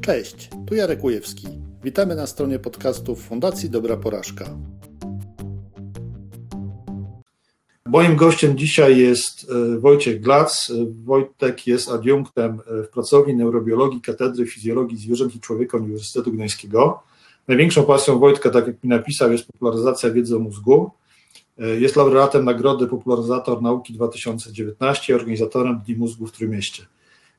Cześć, tu Jarek Ujewski. Witamy na stronie podcastów Fundacji Dobra Porażka. Moim gościem dzisiaj jest e, Wojciech Glac. Wojtek jest adiunktem w pracowni neurobiologii Katedry Fizjologii Zwierząt i Człowieka Uniwersytetu Gdańskiego. Największą pasją Wojtka, tak jak mi napisał, jest popularyzacja wiedzy o mózgu. E, jest laureatem Nagrody Popularyzator Nauki 2019 i organizatorem Dni Mózgu w Trójmieście.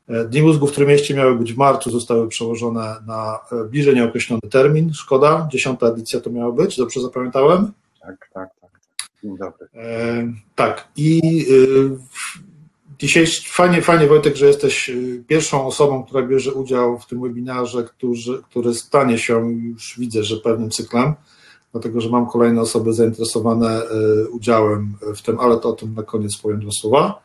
E, Dni Mózgu w Trójmieście miały być w marcu, zostały przełożone na e, bliżej nieokreślony termin. Szkoda, dziesiąta edycja to miała być, dobrze zapamiętałem? Tak, tak, tak. Dzień dobry. E, tak, i y, dzisiaj fajnie, fajnie Wojtek, że jesteś pierwszą osobą, która bierze udział w tym webinarze, który, który stanie się, już widzę, że pewnym cyklem dlatego że mam kolejne osoby zainteresowane e, udziałem w tym, ale to o tym na koniec powiem dwa słowa.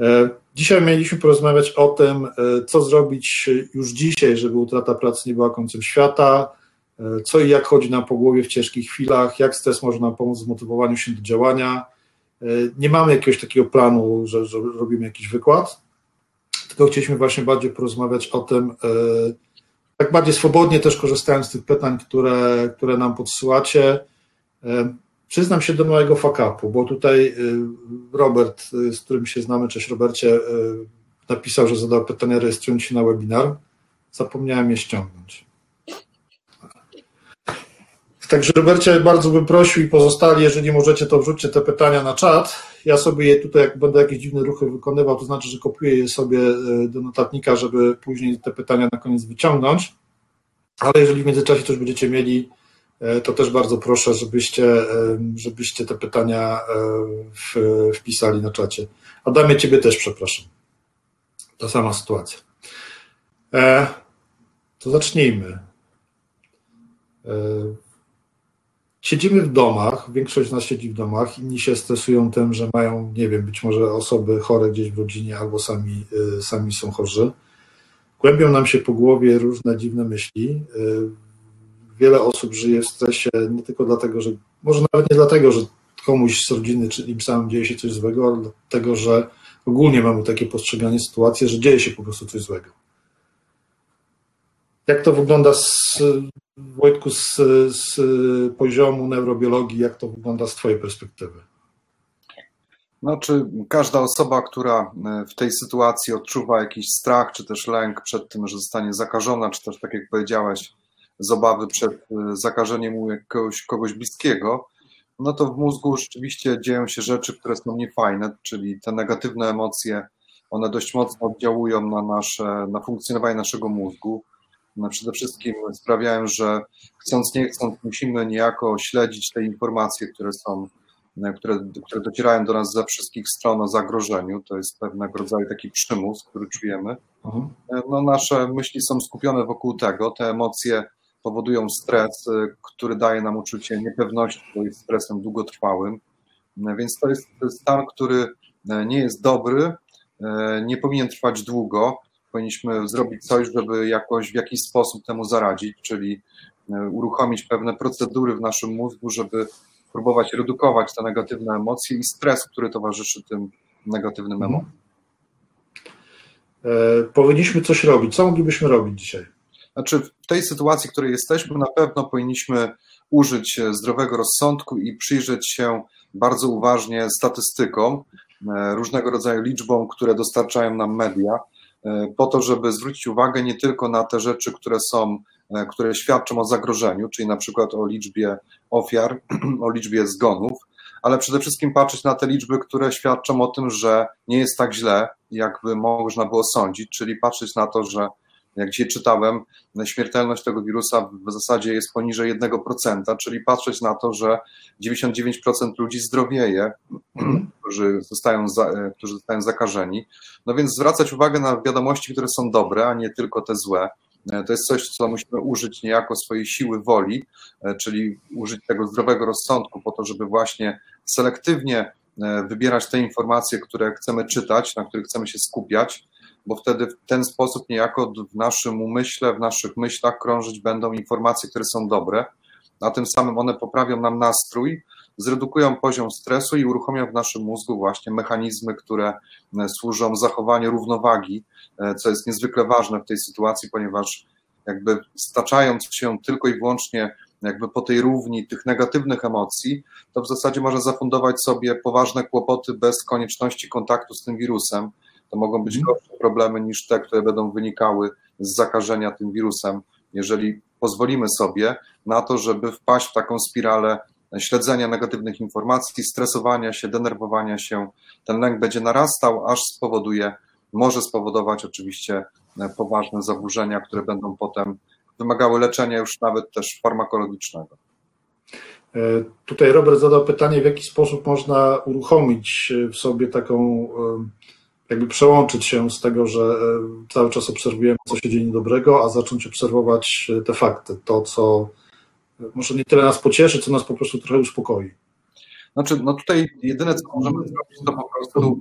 E, dzisiaj mieliśmy porozmawiać o tym, e, co zrobić już dzisiaj, żeby utrata pracy nie była końcem świata, co i jak chodzi nam po głowie w ciężkich chwilach, jak stres może nam pomóc w zmotywowaniu się do działania. Nie mamy jakiegoś takiego planu, że, że robimy jakiś wykład, tylko chcieliśmy właśnie bardziej porozmawiać o tym, tak bardziej swobodnie też korzystając z tych pytań, które, które nam podsyłacie. Przyznam się do mojego fakapu, bo tutaj e, Robert, e, z którym się znamy, cześć Robercie, napisał, że zadał pytanie rejestrując się na webinar. Zapomniałem je ściągnąć. Także Robercie, bardzo bym prosił i pozostali, jeżeli możecie, to wrzućcie te pytania na czat. Ja sobie je tutaj, jak będę jakieś dziwne ruchy wykonywał, to znaczy, że kopiuję je sobie do notatnika, żeby później te pytania na koniec wyciągnąć. Ale jeżeli w międzyczasie coś będziecie mieli, to też bardzo proszę, żebyście, e, żebyście te pytania wpisali na czacie. Adamie, ciebie też przepraszam. Ta sama sytuacja. To zacznijmy. Siedzimy w domach, większość z nas siedzi w domach, inni się stresują tym, że mają, nie wiem, być może osoby chore gdzieś w rodzinie albo sami, sami są chorzy. Głębią nam się po głowie różne dziwne myśli. Y, wiele osób żyje w stresie nie tylko dlatego, że, może nawet nie dlatego, że komuś z rodziny czy im samym dzieje się coś złego, ale dlatego, że ogólnie mamy takie postrzeganie sytuacji, że dzieje się po prostu coś złego. Jak to wygląda z, Wojtku, z, z poziomu neurobiologii, jak to wygląda z Twojej perspektywy? No, czy każda osoba, która e, w tej sytuacji odczuwa jakiś strach, czy też lęk przed tym, że zostanie zakażona, czy też, tak jak powiedziałeś, z obawy przed e, zakażeniem u jakiegoś, kogoś bliskiego, no to w mózgu rzeczywiście dzieją się rzeczy, które są niefajne, czyli te negatywne emocje, one dość mocno oddziałują na nasze, na funkcjonowanie naszego mózgu. No, przede wszystkim sprawiają, że chcąc nie chcąc musimy niejako śledzić te informacje, które są, e, które, które docierają do nas ze wszystkich stron o zagrożeniu. To jest pewnego rodzaju taki przymus, który czujemy. Mhm. E, no, nasze myśli są skupione wokół tego, te emocje powodują stres, e, który daje nam uczucie niepewności, bo jest stresem długotrwałym. Więc to jest stan, który nie jest dobry, nie powinien trwać długo powinniśmy zrobić coś, żeby jakoś w jakiś sposób temu zaradzić, czyli uruchomić pewne procedury w naszym mózgu, żeby próbować redukować te negatywne emocje i stres, który towarzyszy tym negatywnym mhm. emocjom. E, powinniśmy coś robić. Co moglibyśmy robić dzisiaj? Znaczy, w tej sytuacji, w której jesteśmy, na pewno powinniśmy użyć zdrowego rozsądku i przyjrzeć się bardzo uważnie statystykom, e, różnego rodzaju liczbom, które dostarczają nam media E, po to, żeby zwrócić uwagę nie tylko na te rzeczy, które są, e, które świadczą o zagrożeniu, czyli na przykład o liczbie ofiar, o liczbie zgonów, ale przede wszystkim patrzeć na te liczby, które świadczą o tym, że nie jest tak źle, jakby można było sądzić, czyli patrzeć na to, że jak dzisiaj czytałem, śmiertelność tego wirusa w zasadzie jest poniżej 1%, czyli patrzeć na to, że 99% ludzi zdrowieje, którzy zostają, za, którzy zostają zakażeni. No więc zwracać uwagę na wiadomości, które są dobre, a nie tylko te złe. To jest coś, co musimy użyć niejako swojej siły woli, czyli użyć tego zdrowego rozsądku po to, żeby właśnie selektywnie wybierać te informacje, które chcemy czytać, na których chcemy się skupiać, bo wtedy w ten sposób niejako w naszym umyśle, w naszych myślach krążyć będą informacje, które są dobre, a tym samym one poprawią nam nastrój, zredukują poziom stresu i uruchomią w naszym mózgu właśnie mechanizmy, które e, służą zachowaniu równowagi, e, co jest niezwykle ważne w tej sytuacji, ponieważ jakby staczając się tylko i wyłącznie jakby po tej równi tych negatywnych emocji, to w zasadzie może zafundować sobie poważne kłopoty bez konieczności kontaktu z tym wirusem. To mogą być mhm. gorsze problemy niż te, które będą wynikały z zakażenia tym wirusem, jeżeli pozwolimy sobie na to, żeby wpaść w taką spiralę śledzenia negatywnych informacji, stresowania się, denerwowania się. Ten lęk będzie narastał, aż spowoduje, może spowodować oczywiście poważne zaburzenia, które będą potem wymagały leczenia już nawet też farmakologicznego. E, tutaj Robert zadał pytanie, w jaki sposób można uruchomić w sobie taką, e, jakby przełączyć się z tego, że e, cały czas obserwujemy, co się dzieje niedobrego, a zacząć obserwować te fakty, to, co może nie tyle nas pocieszy, co nas po prostu trochę uspokoi. Znaczy, no tutaj jedyne, co możemy zrobić, to po prostu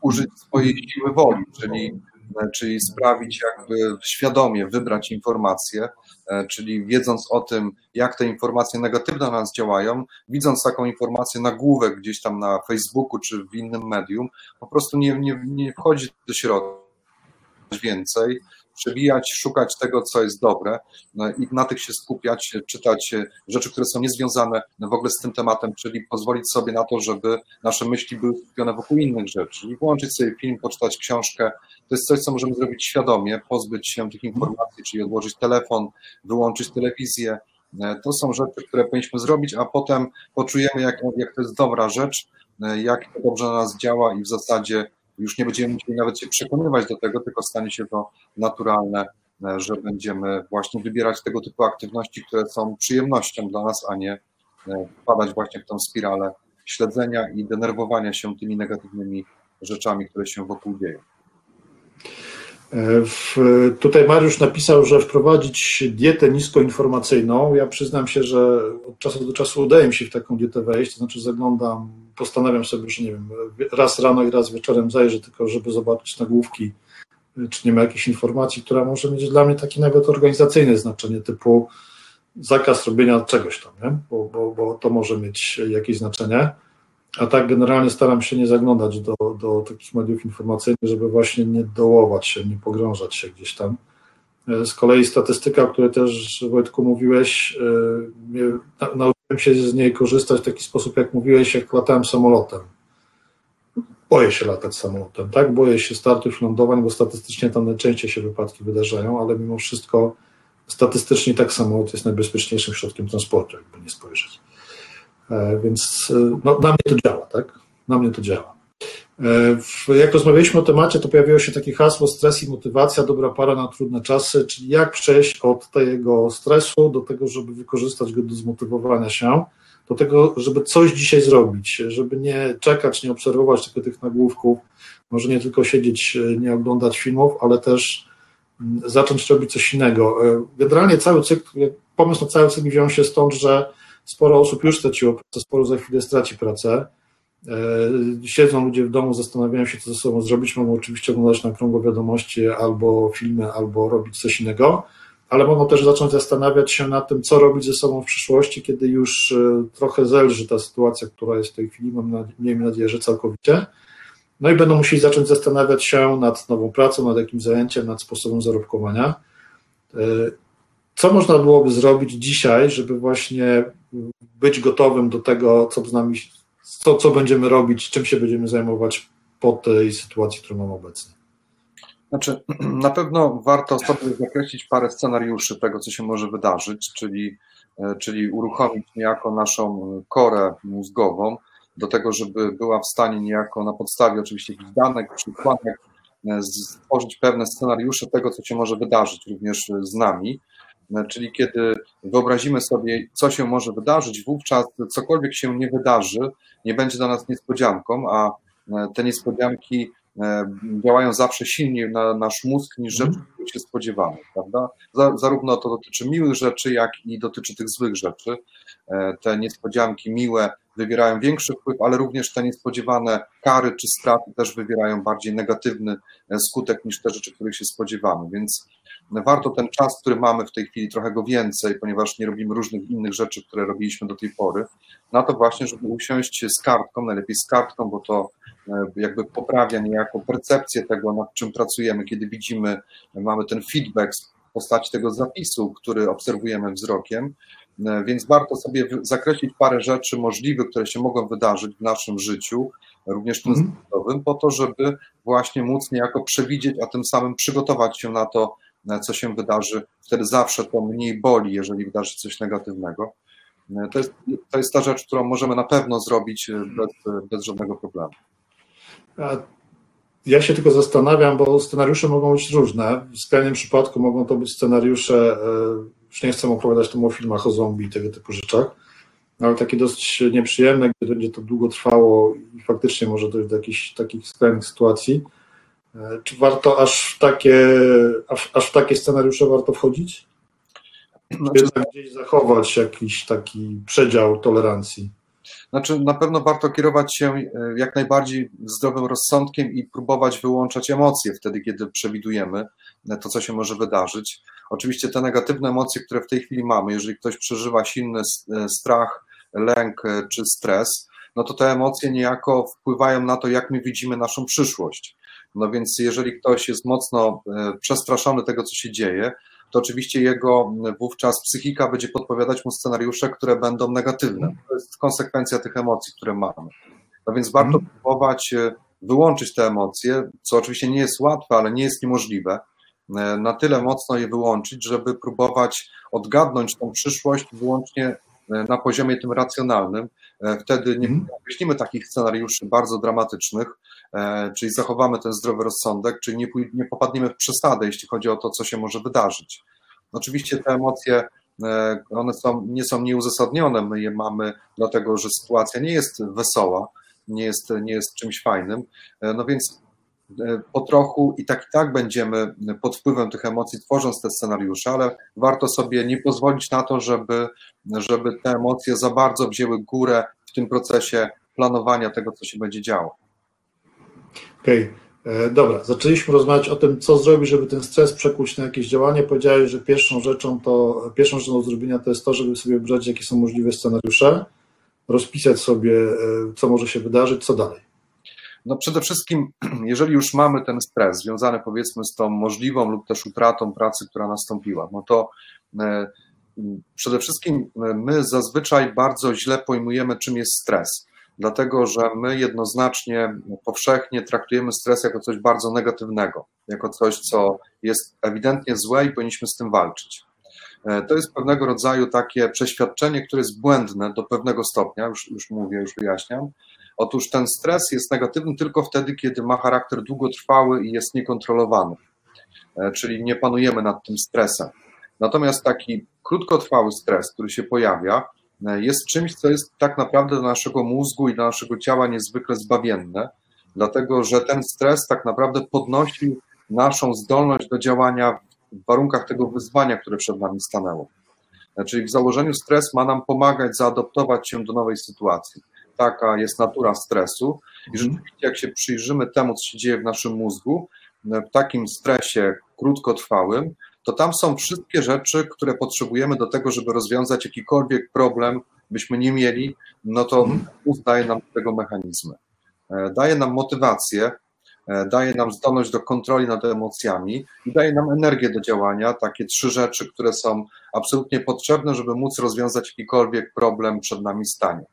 użyć swojej siły woli, czyli E, czyli sprawić jakby świadomie wybrać informacje, e, czyli wiedząc o tym, jak te informacje negatywne na nas działają, widząc taką informację nagłówek gdzieś tam na Facebooku czy w innym medium, po prostu nie, nie, nie wchodzi do środka. Więcej, przebijać, szukać tego, co jest dobre no i na tych się skupiać, czytać rzeczy, które są niezwiązane w ogóle z tym tematem, czyli pozwolić sobie na to, żeby nasze myśli były skupione wokół innych rzeczy i włączyć sobie film, poczytać książkę. To jest coś, co możemy zrobić świadomie, pozbyć się tych informacji, czyli odłożyć telefon, wyłączyć telewizję. To są rzeczy, które powinniśmy zrobić, a potem poczujemy, jak, jak to jest dobra rzecz, jak to dobrze na nas działa i w zasadzie już nie będziemy musieli nawet się przekonywać do tego, tylko stanie się to naturalne, e, że będziemy właśnie wybierać tego typu aktywności, które są przyjemnością dla nas, a nie e, wpadać właśnie w tą spiralę śledzenia i denerwowania się tymi negatywnymi rzeczami, które się wokół dzieją. W, tutaj Mariusz napisał, że wprowadzić dietę niskoinformacyjną. Ja przyznam się, że od czasu do czasu udaje mi się w taką dietę wejść, to znaczy zaglądam, postanawiam sobie, że nie wiem, raz rano i raz wieczorem zajrzę tylko, żeby zobaczyć nagłówki, czy nie ma jakiejś informacji, która może mieć dla mnie takie nawet organizacyjne znaczenie, typu zakaz robienia czegoś tam, nie? Bo, bo, bo to może mieć jakieś znaczenie. A tak generalnie staram się nie zaglądać do, do takich mediów informacyjnych, żeby właśnie nie dołować się, nie pogrążać się gdzieś tam. E, z kolei statystyka, o której też Wojtku mówiłeś, e, nauczyłem się z niej korzystać w taki sposób, jak mówiłeś, jak latałem samolotem. Boję się latać samolotem, tak? Boję się startów lądowań, bo statystycznie tam najczęściej się wypadki wydarzają, ale mimo wszystko statystycznie tak samolot jest najbezpieczniejszym środkiem transportu, jakby nie spojrzeć. E, więc e, no, na mnie to działa, tak? Na mnie to działa. E, jak rozmawialiśmy o temacie, to pojawiło się takie hasło stres i motywacja, dobra para na trudne czasy, czyli jak przejść od tego stresu do tego, żeby wykorzystać go do zmotywowania się, do tego, żeby coś dzisiaj zrobić, żeby nie czekać, nie obserwować tylko tych nagłówków, może nie tylko siedzieć, nie oglądać filmów, ale też mm, zacząć robić coś innego. Generalnie cały cykl, pomysł na cały cykl wziął się stąd, że Sporo osób już straciło pracę, sporo za chwilę straci pracę. E, siedzą ludzie w domu, zastanawiają się, co ze sobą zrobić. Mogą oczywiście oglądać na krągło wiadomości albo filmy, albo robić coś innego, ale mogą też zacząć zastanawiać się nad tym, co robić ze sobą w przyszłości, kiedy już e, trochę zelży ta sytuacja, która jest w tej chwili. Mam miejmy nadzieję, że całkowicie. No i będą musieli zacząć zastanawiać się nad nową pracą, nad jakimś zajęciem, nad sposobem zarobkowania. E, co można byłoby zrobić dzisiaj, żeby właśnie być gotowym do tego, co z nami, co, co będziemy robić, czym się będziemy zajmować po tej sytuacji, którą mamy obecnie? Znaczy, na pewno warto sobie zakreślić parę scenariuszy tego, co się może wydarzyć, czyli, e, czyli uruchomić niejako naszą korę mózgową do tego, żeby była w stanie niejako na podstawie oczywiście jakichś danych, przykładek e, stworzyć pewne scenariusze tego, co się może wydarzyć również z nami czyli kiedy wyobrazimy sobie, co się może wydarzyć, wówczas cokolwiek się nie wydarzy, nie będzie dla nas niespodzianką, a e, te niespodzianki e, działają zawsze silniej na nasz mózg niż rzeczy, mhm. których się spodziewamy, prawda? Zarówno to dotyczy miłych rzeczy, jak i dotyczy tych złych rzeczy. Te niespodzianki miłe wywierają większy wpływ, ale również te niespodziewane kary czy straty też wywierają bardziej negatywny skutek niż te rzeczy, których się spodziewamy. Więc warto ten czas, który mamy w tej chwili, trochę go więcej, ponieważ nie robimy różnych innych rzeczy, które robiliśmy do tej pory, na to właśnie, żeby usiąść z kartką, najlepiej z kartką, bo to e, jakby poprawia niejako percepcję tego, nad czym pracujemy, kiedy widzimy, mamy ten feedback w postaci tego zapisu, który obserwujemy wzrokiem, więc warto sobie zakreślić parę rzeczy możliwych, które się mogą wydarzyć w naszym życiu, również tym mm. zawodowym, po to, żeby właśnie móc niejako przewidzieć, a tym samym przygotować się na to, co się wydarzy. Wtedy zawsze to mniej boli, jeżeli wydarzy coś negatywnego. To jest, to jest ta rzecz, którą możemy na pewno zrobić bez, bez żadnego problemu. Ja się tylko zastanawiam, bo scenariusze mogą być różne. W skrajnym przypadku mogą to być scenariusze, e, już nie chcę opowiadać tu o filmach o zombie i tego typu rzeczach, ale takie dosyć nieprzyjemne, gdzie będzie to długo trwało i faktycznie może dojść do jakichś takich skrajnych sytuacji. Czy warto aż w takie, aż, aż w takie scenariusze warto wchodzić? Znaczy, Czy gdzieś zachować jakiś taki przedział tolerancji? Znaczy, na pewno warto kierować się e, jak najbardziej zdrowym rozsądkiem i próbować wyłączać emocje wtedy, kiedy przewidujemy e, to, co się może wydarzyć. Oczywiście te negatywne emocje, które w tej chwili mamy, jeżeli ktoś przeżywa silny e, strach, lęk czy stres, no to te emocje niejako wpływają na to, jak my widzimy naszą przyszłość. No więc jeżeli ktoś jest mocno przestraszony tego, co się dzieje, to oczywiście jego wówczas psychika będzie podpowiadać mu scenariusze, które będą negatywne. To jest konsekwencja tych emocji, które mamy. No więc warto mm. próbować e, wyłączyć te emocje, co oczywiście nie jest łatwe, ale nie jest niemożliwe. E, na tyle mocno je wyłączyć, żeby próbować odgadnąć tą przyszłość wyłącznie e, na poziomie tym racjonalnym. Wtedy nie mhm. określimy takich scenariuszy bardzo dramatycznych, E, czyli zachowamy ten zdrowy rozsądek, czyli nie, nie popadniemy w przesadę, jeśli chodzi o to, co się może wydarzyć. Oczywiście te emocje, e, one są, nie są nieuzasadnione, my je mamy dlatego, że sytuacja nie jest wesoła, nie jest, nie jest czymś fajnym, e, no więc po trochu i tak i tak będziemy pod wpływem tych emocji tworząc te scenariusze, ale warto sobie nie pozwolić na to, żeby, żeby te emocje za bardzo wzięły górę w tym procesie planowania tego, co się będzie działo. Okej, okay. E, dobra. Zaczęliśmy rozmawiać o tym, co zrobić, żeby ten stres przekuć na jakieś działanie. Powiedziałeś, że pierwszą rzeczą to, pierwszą rzeczą do zrobienia to jest to, żeby sobie wybrać, jakie są możliwe scenariusze, rozpisać sobie, e, co może się wydarzyć, co dalej. No przede wszystkim, jeżeli już mamy ten stres związany powiedzmy z tą możliwą lub też utratą pracy, która nastąpiła, no to e, przede wszystkim my zazwyczaj bardzo źle pojmujemy, czym jest stres dlatego że my jednoznacznie, powszechnie traktujemy stres jako coś bardzo negatywnego, jako coś, co jest ewidentnie złe i powinniśmy z tym walczyć. E, to jest pewnego rodzaju takie przeświadczenie, które jest błędne do pewnego stopnia, już, już mówię, już wyjaśniam. Otóż ten stres jest negatywny tylko wtedy, kiedy ma charakter długotrwały i jest niekontrolowany, e, czyli nie panujemy nad tym stresem. Natomiast taki krótkotrwały stres, który się pojawia, jest czymś, co jest tak naprawdę dla naszego mózgu i dla naszego ciała niezwykle zbawienne, dlatego że ten stres tak naprawdę podnosi naszą zdolność do działania w warunkach tego wyzwania, które przed nami stanęło. Czyli w założeniu stres ma nam pomagać zaadoptować się do nowej sytuacji. Taka jest natura stresu i mhm. rzeczywiście jak się przyjrzymy temu, co się dzieje w naszym mózgu, w takim stresie krótkotrwałym, to tam są wszystkie rzeczy, które potrzebujemy do tego, żeby rozwiązać jakikolwiek problem byśmy nie mieli, no to mhm. mózg daje nam tego mechanizmy. E, daje nam motywację, e, daje nam zdolność do kontroli nad emocjami i daje nam energię do działania. Takie trzy rzeczy, które są absolutnie potrzebne, żeby móc rozwiązać jakikolwiek problem przed nami stanie.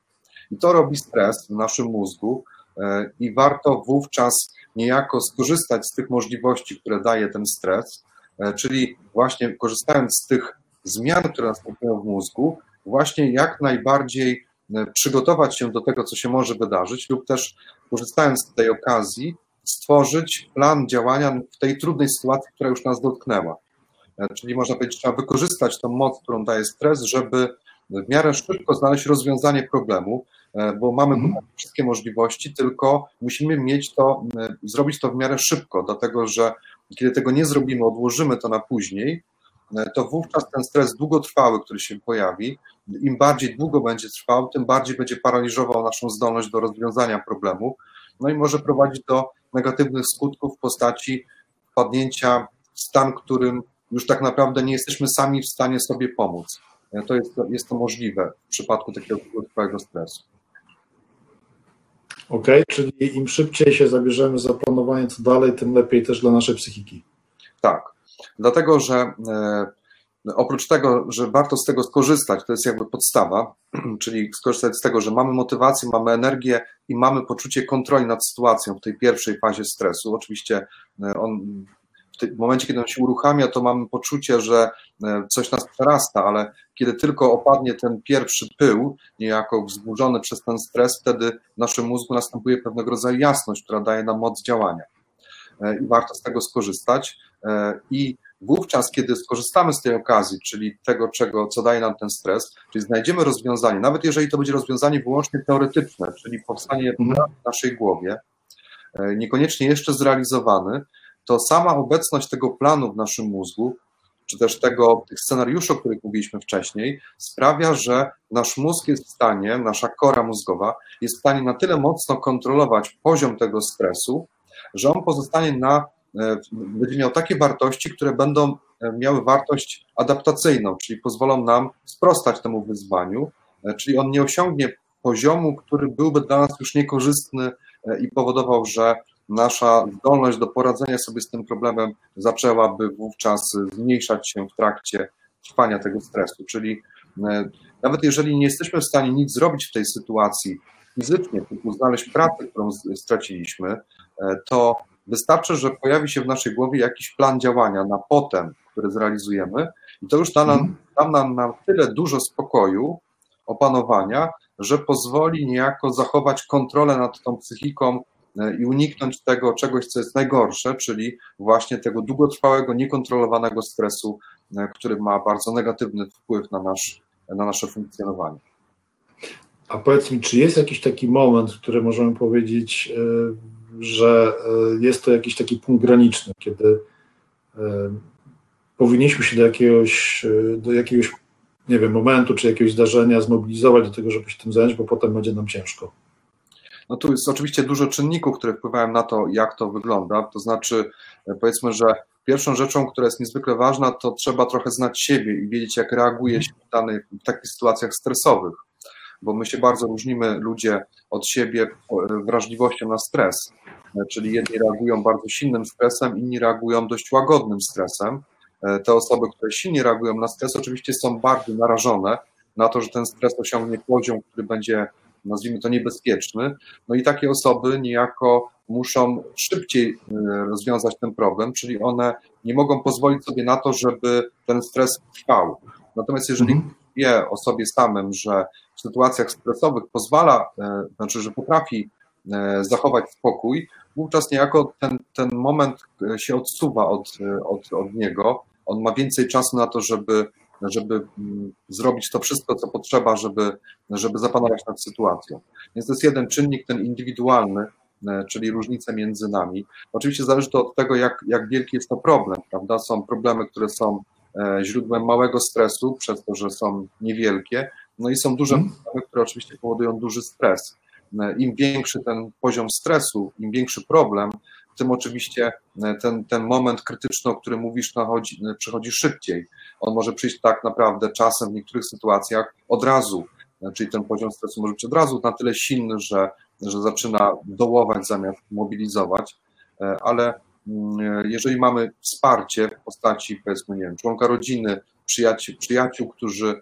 I to robi stres w naszym mózgu e, i warto wówczas niejako skorzystać z tych możliwości, które daje ten stres, E, czyli właśnie korzystając z tych zmian, które następują w mózgu, właśnie jak najbardziej e, przygotować się do tego, co się może wydarzyć, lub też korzystając z tej okazji, stworzyć plan działania w tej trudnej sytuacji, która już nas dotknęła. Czyli można powiedzieć, trzeba wykorzystać tą moc, którą daje stres, żeby w miarę szybko znaleźć rozwiązanie problemu, bo mamy mm. wszystkie możliwości, tylko musimy mieć to, zrobić to w miarę szybko, dlatego że kiedy tego nie zrobimy, odłożymy to na później, e, to wówczas ten stres długotrwały, który się pojawi, im bardziej długo będzie trwał, tym bardziej będzie paraliżował naszą zdolność do rozwiązania problemu, no i może prowadzić do negatywnych skutków w postaci wpadnięcia w stan, którym już tak naprawdę nie jesteśmy sami w stanie sobie pomóc. E, to jest, jest to możliwe w przypadku takiego długotrwałego stresu. Ok, czyli im szybciej się zabierzemy za planowanie co dalej, tym lepiej też dla naszej psychiki. Tak. Dlatego, że oprócz tego, że warto z tego skorzystać, to jest jakby podstawa, czyli skorzystać z tego, że mamy motywację, mamy energię i mamy poczucie kontroli nad sytuacją w tej pierwszej fazie stresu. Oczywiście on w momencie, kiedy on się uruchamia, to mamy poczucie, że e, coś nas przerasta, ale kiedy tylko opadnie ten pierwszy pył, niejako wzburzony przez ten stres, wtedy w naszym mózgu następuje pewnego rodzaju jasność, która daje nam moc działania. E, I warto z tego skorzystać. E, I wówczas, kiedy skorzystamy z tej okazji, czyli tego, czego, co daje nam ten stres, czyli znajdziemy rozwiązanie, nawet jeżeli to będzie rozwiązanie wyłącznie teoretyczne, czyli powstanie mhm. w naszej głowie, niekoniecznie jeszcze zrealizowany, to sama obecność tego planu w naszym mózgu, czy też tego, tych scenariuszy, o których mówiliśmy wcześniej, sprawia, że nasz mózg jest w stanie, nasza kora mózgowa jest w stanie na tyle mocno kontrolować poziom tego stresu, że on pozostanie na, e, będzie miał takie wartości, które będą e, miały wartość adaptacyjną, czyli pozwolą nam sprostać temu wyzwaniu, e, czyli on nie osiągnie poziomu, który byłby dla nas już niekorzystny i powodował, że nasza zdolność do poradzenia sobie z tym problemem zaczęłaby wówczas zmniejszać się w trakcie trwania tego stresu. Czyli e, nawet jeżeli nie jesteśmy w stanie nic zrobić w tej sytuacji fizycznie, typu znaleźć pracę, którą straciliśmy, e, to wystarczy, że pojawi się w naszej głowie jakiś plan działania na potem, który zrealizujemy, i to już da nam, mhm. da nam na tyle dużo spokoju, opanowania, że pozwoli niejako zachować kontrolę nad tą psychiką i uniknąć tego czegoś, co jest najgorsze, czyli właśnie tego długotrwałego, niekontrolowanego stresu, e, który ma bardzo negatywny wpływ na, nasz, na nasze funkcjonowanie. A powiedz mi, czy jest jakiś taki moment, w którym możemy powiedzieć, e, że jest to jakiś taki punkt graniczny, kiedy powinniśmy się do jakiegoś, do jakiegoś nie wiem, momentu czy jakiegoś zdarzenia zmobilizować do tego, żeby się tym zająć, bo potem będzie nam ciężko? No tu jest oczywiście dużo czynników, które wpływają na to, jak to wygląda. To znaczy, e, powiedzmy, że pierwszą rzeczą, która jest niezwykle ważna, to trzeba trochę znać siebie i wiedzieć, jak reaguje się w, w takich sytuacjach stresowych, bo my się bardzo różnimy, ludzie od siebie e, wrażliwością na stres. E, czyli jedni reagują bardzo silnym stresem, inni reagują dość łagodnym stresem. Te osoby, które silnie reagują na stres, oczywiście są bardziej narażone na to, że ten stres osiągnie poziom, który będzie nazwijmy to niebezpieczny, no i takie osoby niejako muszą szybciej e, rozwiązać ten problem, czyli one nie mogą pozwolić sobie na to, żeby ten stres trwał. Natomiast jeżeli mhm. wie o sobie samym, że w sytuacjach stresowych pozwala, e, znaczy, że potrafi e, zachować spokój, wówczas niejako ten, ten moment się odsuwa od, od, od niego. On ma więcej czasu na to, żeby żeby mm, zrobić to wszystko, co potrzeba, żeby, żeby zapanować nad sytuacją. Więc to jest jeden czynnik, ten indywidualny, e, czyli różnice między nami. Oczywiście zależy to od tego, jak, jak wielki jest to problem, prawda? Są problemy, które są e, źródłem małego stresu, przez to, że są niewielkie, no i są duże mhm. problemy, które oczywiście powodują duży stres. E, Im większy ten poziom stresu, im większy problem, tym oczywiście e, ten, ten moment krytyczny, o którym mówisz, nachodzi, e, przychodzi szybciej. On może przyjść tak naprawdę czasem w niektórych sytuacjach od razu, e, czyli ten poziom stresu może być od razu na tyle silny, że, że zaczyna dołować zamiast mobilizować, ale mm, jeżeli mamy wsparcie w postaci, powiedzmy, nie wiem, członka rodziny, przyjaciół, przyjaciół, którzy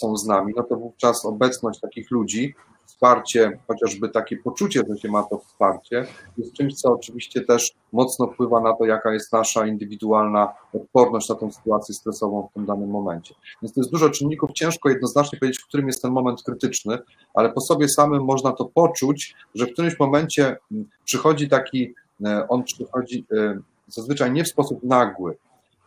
są z nami, no to wówczas obecność takich ludzi wsparcie, chociażby takie poczucie, że się ma to wsparcie, jest czymś, co oczywiście też mocno wpływa na to, jaka jest nasza indywidualna odporność na tą sytuację stresową w tym danym momencie. Więc to jest dużo czynników, ciężko jednoznacznie powiedzieć, w którym jest ten moment krytyczny, ale po sobie samym można to poczuć, że w którymś momencie mm, przychodzi taki, e, on przychodzi e, zazwyczaj nie w sposób nagły,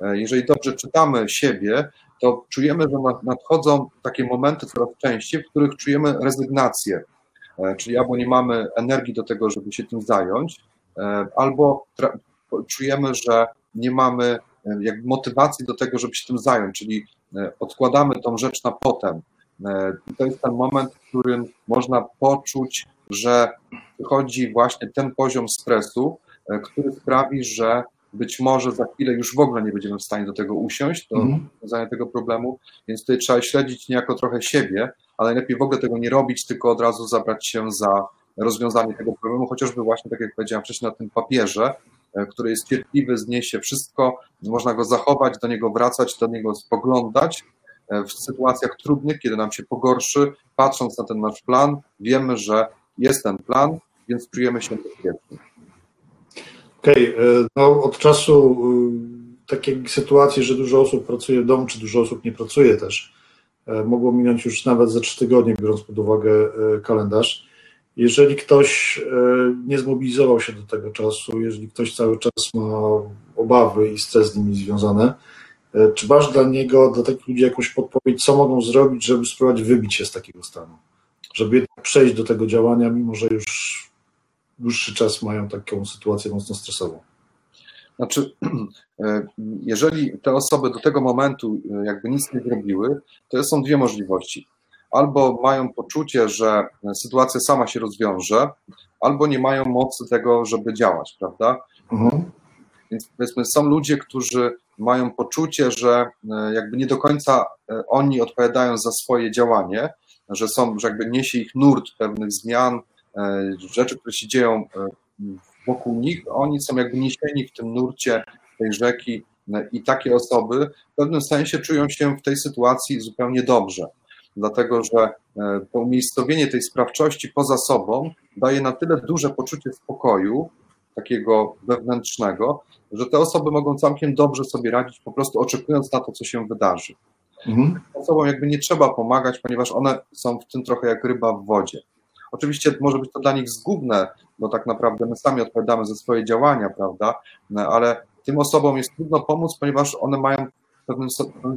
jeżeli dobrze czytamy siebie, to czujemy, że nadchodzą takie momenty coraz częściej, w których czujemy rezygnację. E, czyli albo nie mamy energii do tego, żeby się tym zająć, e, albo czujemy, że nie mamy e, jakby motywacji do tego, żeby się tym zająć, czyli odkładamy tą rzecz na potem. To jest ten moment, w którym można poczuć, że wychodzi właśnie ten poziom stresu, który sprawi, że być może za chwilę już w ogóle nie będziemy w stanie do tego usiąść, do mhm. rozwiązania tego problemu, więc tutaj trzeba śledzić niejako trochę siebie, ale najlepiej w ogóle tego nie robić, tylko od razu zabrać się za rozwiązanie tego problemu, chociażby właśnie, tak jak powiedziałem wcześniej, na tym papierze, który jest cierpliwy, zniesie wszystko, można go zachować, do niego wracać, do niego spoglądać w sytuacjach trudnych, kiedy nam się pogorszy, patrząc na ten nasz plan, wiemy, że jest ten plan, więc czujemy się bezpiecznie. Okej, okay. no od czasu takiej sytuacji, że dużo osób pracuje w domu, czy dużo osób nie pracuje też, e, mogło minąć już nawet za trzy tygodnie, biorąc pod uwagę e, kalendarz. Jeżeli ktoś e, nie zmobilizował się do tego czasu, jeżeli ktoś cały czas ma obawy i stres z nimi związane, czy masz dla niego, dla takich ludzi jakąś podpowiedź, co mogą zrobić, żeby spróbować wybić się z takiego stanu? Żeby przejść do tego działania, mimo że już dłuższy czas mają taką sytuację mocno stresową. Znaczy, e, jeżeli te osoby do tego momentu e, jakby nic nie zrobiły, to są dwie możliwości. Albo mają poczucie, że sytuacja sama się rozwiąże, albo nie mają mocy tego, żeby działać, prawda? Mhm. Więc powiedzmy, są ludzie, którzy mają poczucie, że e, jakby nie do końca oni odpowiadają za swoje działanie, że są, że jakby niesie ich nurt pewnych zmian, rzeczy, które się dzieją wokół nich, oni są jakby niesieni w tym nurcie tej rzeki i takie osoby w pewnym sensie czują się w tej sytuacji zupełnie dobrze, dlatego że e, to umiejscowienie tej sprawczości poza sobą daje na tyle duże poczucie spokoju, takiego wewnętrznego, że te osoby mogą całkiem dobrze sobie radzić, po prostu oczekując na to, co się wydarzy. Mhm. Osobom jakby nie trzeba pomagać, ponieważ one są w tym trochę jak ryba w wodzie. Oczywiście może być to dla nich zgubne, bo tak naprawdę my sami odpowiadamy za swoje działania, prawda? No, ale tym osobom jest trudno pomóc, ponieważ one mają w pewnym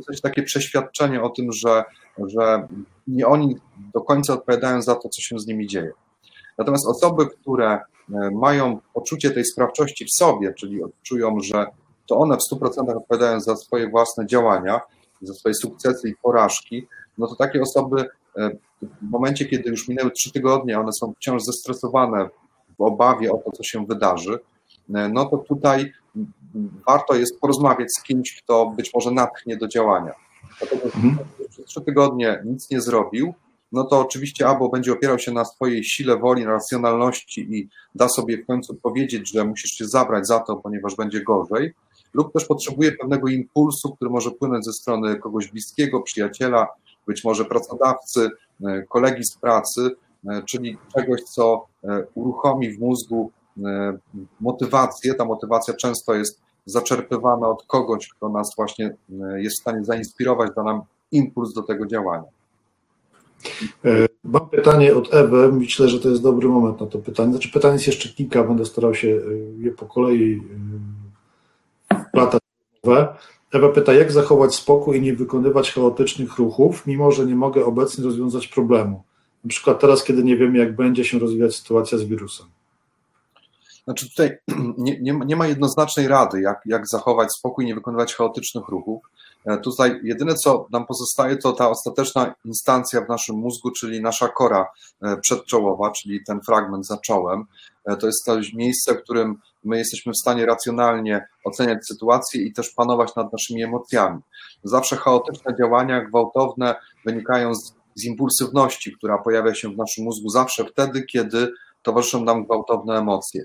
sensie takie przeświadczenie o tym, że, że nie oni do końca odpowiadają za to, co się z nimi dzieje. Natomiast osoby, które e, mają poczucie tej sprawczości w sobie, czyli czują, że to one w 100% odpowiadają za swoje własne działania, za swoje sukcesy i porażki, no to takie osoby e, w momencie, kiedy już minęły trzy tygodnie, one są wciąż zestresowane w obawie o to, co się wydarzy, e, no to tutaj warto jest porozmawiać z kimś, kto być może natchnie do działania. Dlatego, że mhm. przez trzy tygodnie nic nie zrobił, no to oczywiście albo będzie opierał się na swojej sile woli, na racjonalności i da sobie w końcu powiedzieć, że musisz się zabrać za to, ponieważ będzie gorzej, lub też potrzebuje pewnego impulsu, który może płynąć ze strony kogoś bliskiego, przyjaciela, być może pracodawcy, e, kolegi z pracy, e, czyli czegoś, co e, uruchomi w mózgu motywację. Ta motywacja często jest zaczerpywana od kogoś, kto nas właśnie jest w stanie zainspirować, da nam impuls do tego działania. Mam pytanie od Ewy. Myślę, że to jest dobry moment na to pytanie. Znaczy, pytanie jest jeszcze kilka, będę starał się je po kolei wplatać. Ewa pyta, jak zachować spokój i nie wykonywać chaotycznych ruchów, mimo że nie mogę obecnie rozwiązać problemu. Na przykład teraz, kiedy nie wiemy, jak będzie się rozwijać sytuacja z wirusem. Znaczy tutaj nie, nie, nie ma jednoznacznej rady, jak, jak zachować spokój i nie wykonywać chaotycznych ruchów. E, tutaj jedyne, co nam pozostaje, to ta ostateczna instancja w naszym mózgu, czyli nasza kora e, przedczołowa, czyli ten fragment za czołem. E, to jest to miejsce, w którym my jesteśmy w stanie racjonalnie oceniać sytuację i też panować nad naszymi emocjami. Zawsze chaotyczne działania, gwałtowne, wynikają z, z impulsywności, która pojawia się w naszym mózgu zawsze wtedy, kiedy towarzyszą nam gwałtowne emocje.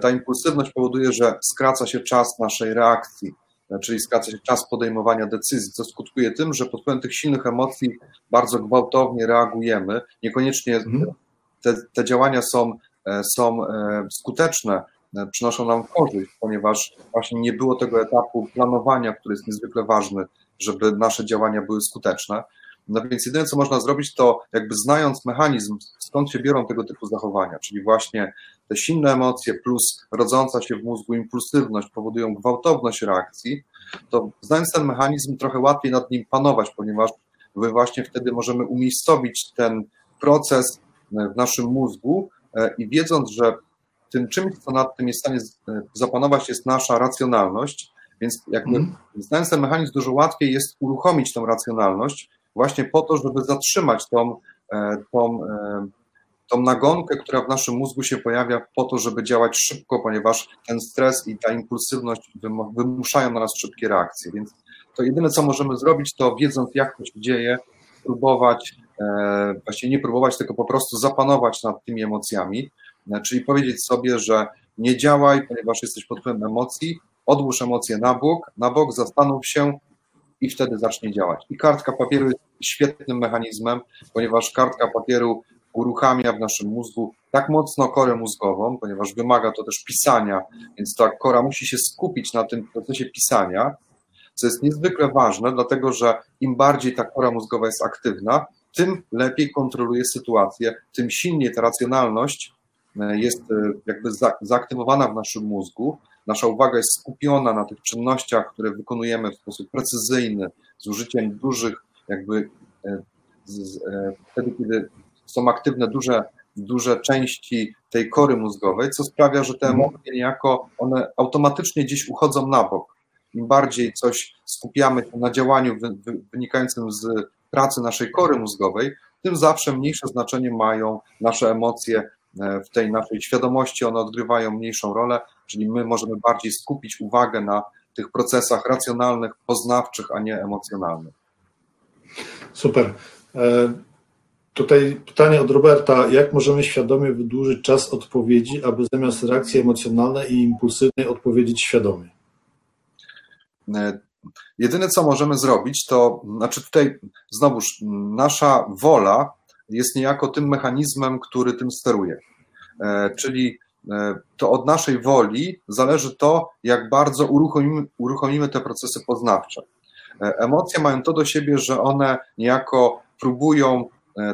Ta impulsywność powoduje, że skraca się czas naszej reakcji czyli skraca się czas podejmowania decyzji, co skutkuje tym, że pod wpływem tych silnych emocji bardzo gwałtownie reagujemy. Niekoniecznie mhm. te, te działania są, e, są e, skuteczne, e, przynoszą nam korzyść, ponieważ właśnie nie było tego etapu planowania, który jest niezwykle ważny, żeby nasze działania były skuteczne. No więc jedyne, co można zrobić, to jakby znając mechanizm, skąd się biorą tego typu zachowania, czyli właśnie te silne emocje plus rodząca się w mózgu impulsywność powodują gwałtowność reakcji, to znając ten mechanizm, trochę łatwiej nad nim panować, ponieważ my właśnie wtedy możemy umiejscowić ten proces w naszym mózgu e, i wiedząc, że tym czymś, co nad tym jest w stanie e, zapanować, jest nasza racjonalność, więc jakby mm. znając ten mechanizm, dużo łatwiej jest uruchomić tą racjonalność, właśnie po to, żeby zatrzymać tą, e, tą, e, tą nagonkę, która w naszym mózgu się pojawia po to, żeby działać szybko, ponieważ ten stres i ta impulsywność wymuszają na nas szybkie reakcje. Więc to jedyne, co możemy zrobić, to wiedząc, jak to się dzieje, próbować, właśnie nie próbować, tylko po prostu zapanować nad tymi emocjami, czyli powiedzieć sobie, że nie działaj, ponieważ jesteś pod wpływem emocji, odłóż emocje na bok, na bok, zastanów się i wtedy zacznie działać. I kartka papieru jest świetnym mechanizmem, ponieważ kartka papieru uruchamia w naszym mózgu tak mocno korę mózgową, ponieważ wymaga to też pisania, więc ta kora musi się skupić na tym procesie pisania, co jest niezwykle ważne, dlatego że im bardziej ta kora mózgowa jest aktywna, tym lepiej kontroluje sytuację, tym silniej ta racjonalność jest e, jakby zaaktywowana w naszym mózgu. Nasza uwaga jest skupiona na tych czynnościach, które wykonujemy w sposób precyzyjny, z użyciem dużych, jakby e, wtedy, kiedy są aktywne duże, duże części tej kory mózgowej, co sprawia, że te mhm. emocje niejako one automatycznie gdzieś uchodzą na bok. Im bardziej coś skupiamy na działaniu wynikającym z pracy naszej kory mózgowej, tym zawsze mniejsze znaczenie mają nasze emocje e, w tej naszej świadomości, one odgrywają mniejszą rolę, czyli my możemy bardziej skupić uwagę na tych procesach racjonalnych, poznawczych, a nie emocjonalnych. Super. E, tutaj pytanie od Roberta. Jak możemy świadomie wydłużyć czas odpowiedzi, aby zamiast reakcji emocjonalnej i impulsywnej odpowiedzieć świadomie? E, Jedyne, co możemy zrobić, to znaczy tutaj znowuż nasza wola jest niejako tym mechanizmem, który tym steruje. E, czyli e, to od naszej woli zależy to, jak bardzo uruchomimy, uruchomimy te procesy poznawcze. E, emocje mają to do siebie, że one niejako próbują,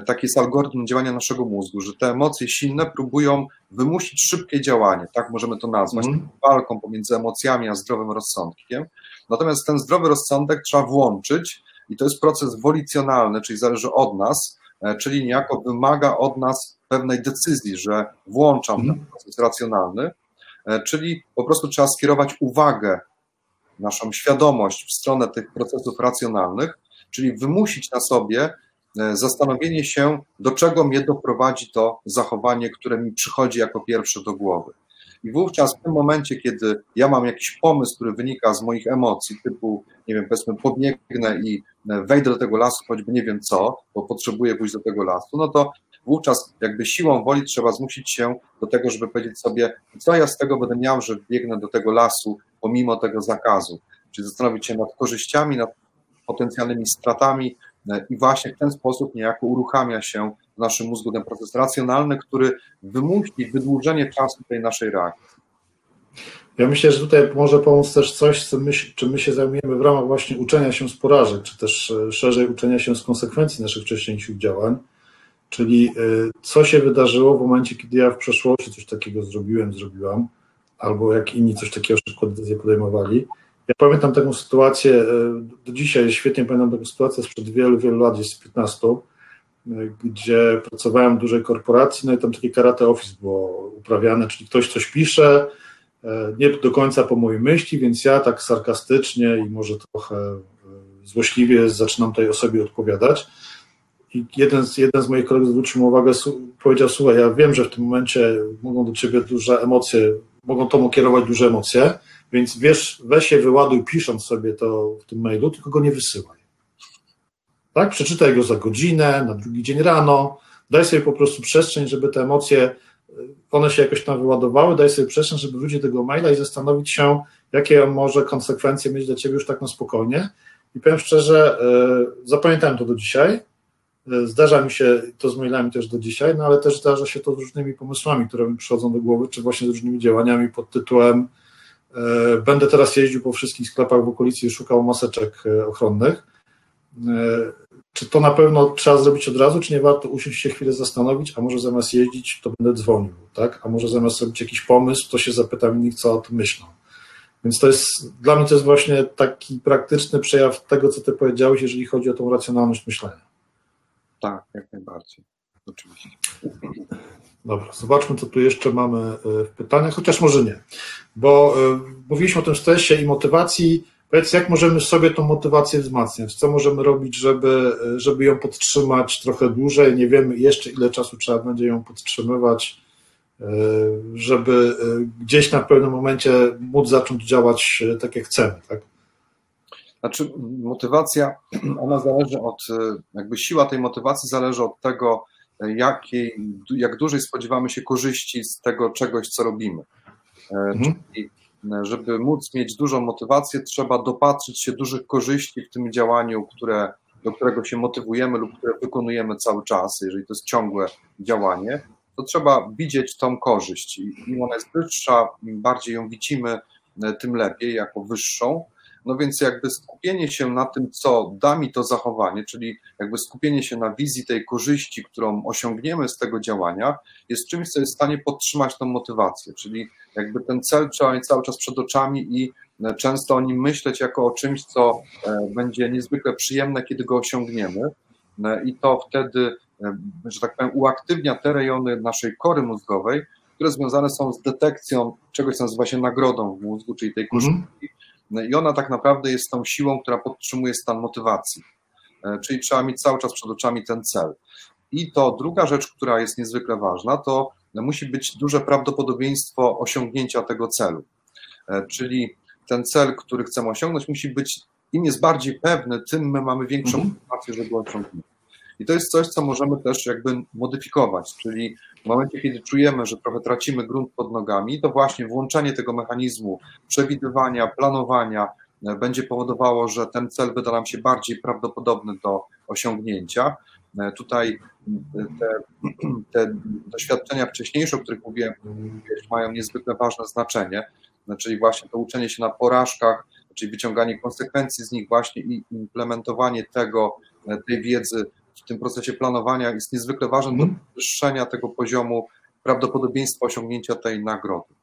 taki jest algorytm działania naszego mózgu, że te emocje silne próbują wymusić szybkie działanie, tak możemy to nazwać, mm. walką pomiędzy emocjami a zdrowym rozsądkiem. Natomiast ten zdrowy rozsądek trzeba włączyć i to jest proces wolicjonalny, czyli zależy od nas, czyli niejako wymaga od nas pewnej decyzji, że włączam ten proces racjonalny, e, czyli po prostu trzeba skierować uwagę, naszą świadomość w stronę tych procesów racjonalnych, czyli wymusić na sobie e, zastanowienie się, do czego mnie doprowadzi to zachowanie, które mi przychodzi jako pierwsze do głowy. I wówczas w tym momencie, kiedy ja mam jakiś pomysł, który wynika z moich emocji, typu, nie wiem, powiedzmy, podbiegnę i wejdę do tego lasu, choćby nie wiem co, bo potrzebuję pójść do tego lasu, no to wówczas jakby siłą woli trzeba zmusić się do tego, żeby powiedzieć sobie, co ja z tego będę miał, że biegnę do tego lasu pomimo tego zakazu. Czyli zastanowić się nad korzyściami, nad potencjalnymi stratami i właśnie w ten sposób niejako uruchamia się w naszym mózgu ten proces racjonalny, który wymusi wydłużenie czasu tej naszej reakcji. Ja myślę, że tutaj może pomóc też coś, co my, czym my się zajmujemy w ramach właśnie uczenia się z porażek, czy też e, szerzej uczenia się z konsekwencji naszych wcześniejszych działań. Czyli e, co się wydarzyło w momencie, kiedy ja w przeszłości coś takiego zrobiłem, zrobiłam, albo jak inni coś takiego szybko decyzję podejmowali. Ja pamiętam taką sytuację, e, do dzisiaj świetnie pamiętam taką sytuację sprzed wielu, wielu lat, gdzieś z 15, gdzie pracowałem w dużej korporacji, no i tam takie karate office było uprawiane, czyli ktoś coś pisze, e, nie do końca po mojej myśli, więc ja tak sarkastycznie i może trochę e, złośliwie zaczynam tej osobie odpowiadać. I jeden z, jeden z moich kolegów zwrócił mi uwagę, powiedział, słuchaj, ja wiem, że w tym momencie mogą do ciebie duże emocje, mogą tobą kierować duże emocje, więc wiesz, weź je wyładuj pisząc sobie to w tym mailu, tylko go nie wysyłaj. Tak? Przeczytaj go za godzinę, na drugi dzień rano, daj sobie po prostu przestrzeń, żeby te emocje, one się jakoś tam wyładowały, daj sobie przestrzeń, żeby wrócić do tego maila i zastanowić się, jakie on może konsekwencje mieć dla Ciebie już tak na spokojnie. I powiem szczerze, e, zapamiętałem to do dzisiaj, e, Zdarza mi się to z mailami też do dzisiaj, no ale też zdarza się to z różnymi pomysłami, które mi przychodzą do głowy, czy właśnie z różnymi działaniami pod tytułem Będę teraz jeździł po wszystkich sklepach w okolicy i szukał maseczek ochronnych. E, czy to na pewno trzeba zrobić od razu, czy nie warto usiąść się chwilę zastanowić, a może zamiast jeździć, to będę dzwonił, tak? A może zamiast robić jakiś pomysł, to się zapytam innych, co o tym myślą. Więc to jest, dla mnie to jest właśnie taki praktyczny przejaw tego, co ty powiedziałeś, jeżeli chodzi o tą racjonalność myślenia. Tak, jak najbardziej. Oczywiście. Dobra, zobaczmy, co tu jeszcze mamy e, w pytaniach, chociaż może nie, bo e, mówiliśmy o tym stresie i motywacji, Powiedz, jak możemy sobie tą motywację wzmacniać? Co możemy robić, żeby, żeby ją podtrzymać trochę dłużej? Nie wiemy jeszcze, ile czasu trzeba będzie ją podtrzymywać, e, żeby e, gdzieś na pewnym momencie móc zacząć działać e, tak, jak chcemy, tak? Znaczy, motywacja, ona zależy od, jakby siła tej motywacji zależy od tego, jakiej, jak dużej spodziewamy się korzyści z tego czegoś, co robimy. Mhm. Czyli żeby móc mieć dużą motywację, trzeba dopatrzyć się dużych korzyści w tym działaniu, które, do którego się motywujemy lub które wykonujemy cały czas, jeżeli to jest ciągłe działanie, to trzeba widzieć tą korzyść. Im ona jest wyższa, im bardziej ją widzimy, tym lepiej, jako wyższą. No więc jakby skupienie się na tym, co da mi to zachowanie, czyli jakby skupienie się na wizji tej korzyści, którą osiągniemy z tego działania, jest czymś, co jest w stanie podtrzymać tą motywację, czyli jakby ten cel trzeba mieć cały czas przed oczami i e, często o nim myśleć jako o czymś, co e, będzie niezwykle przyjemne, kiedy go osiągniemy. E, i to wtedy, że tak powiem, uaktywnia te rejony naszej kory mózgowej, które związane są z detekcją czegoś, co nazywa się nagrodą w mózgu, czyli tej korzyści. Mm no I ona tak naprawdę jest tą siłą, która podtrzymuje stan motywacji. E, czyli trzeba mieć cały czas przed oczami ten cel. I to druga rzecz, która jest niezwykle ważna, to musi być duże prawdopodobieństwo osiągnięcia tego celu. E, czyli ten cel, który chcemy osiągnąć, musi być, im jest bardziej pewny, tym my mamy większą mhm. motywację, żeby go osiągnąć. I to jest coś, co możemy też jakby modyfikować, czyli w momencie, kiedy czujemy, że trochę tracimy grunt pod nogami, to właśnie włączenie tego mechanizmu przewidywania, planowania e, będzie powodowało, że ten cel wyda nam się bardziej prawdopodobny do osiągnięcia. E, tutaj e, te, te doświadczenia wcześniejsze, o których mówiłem, mają niezwykle ważne znaczenie, czyli właśnie to uczenie się na porażkach, czyli wyciąganie konsekwencji z nich właśnie i implementowanie tego, tej wiedzy w tym procesie planowania jest niezwykle ważny do mhm. podwyższenia tego poziomu prawdopodobieństwa osiągnięcia tej nagrody.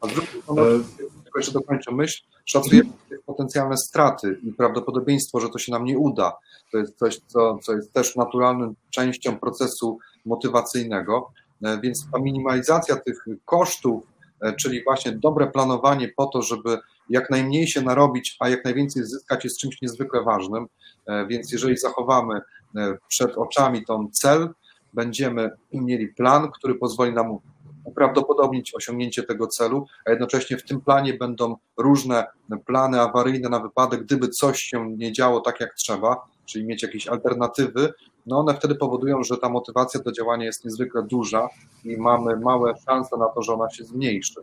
A z drugiej strony, e, tylko jeszcze dokończę myśl, szacujemy potencjalne straty i prawdopodobieństwo, że to się nam nie uda. To jest coś, co, co jest też naturalną częścią procesu motywacyjnego, e, więc ta minimalizacja tych kosztów, e, czyli właśnie dobre planowanie po to, żeby jak najmniej się narobić, a jak najwięcej zyskać jest czymś niezwykle ważnym. Więc jeżeli zachowamy przed oczami tą cel, będziemy mieli plan, który pozwoli nam uprawdopodobnić osiągnięcie tego celu, a jednocześnie w tym planie będą różne plany awaryjne na wypadek, gdyby coś się nie działo tak jak trzeba, czyli mieć jakieś alternatywy, no one wtedy powodują, że ta motywacja do działania jest niezwykle duża i mamy małe szanse na to, że ona się zmniejszy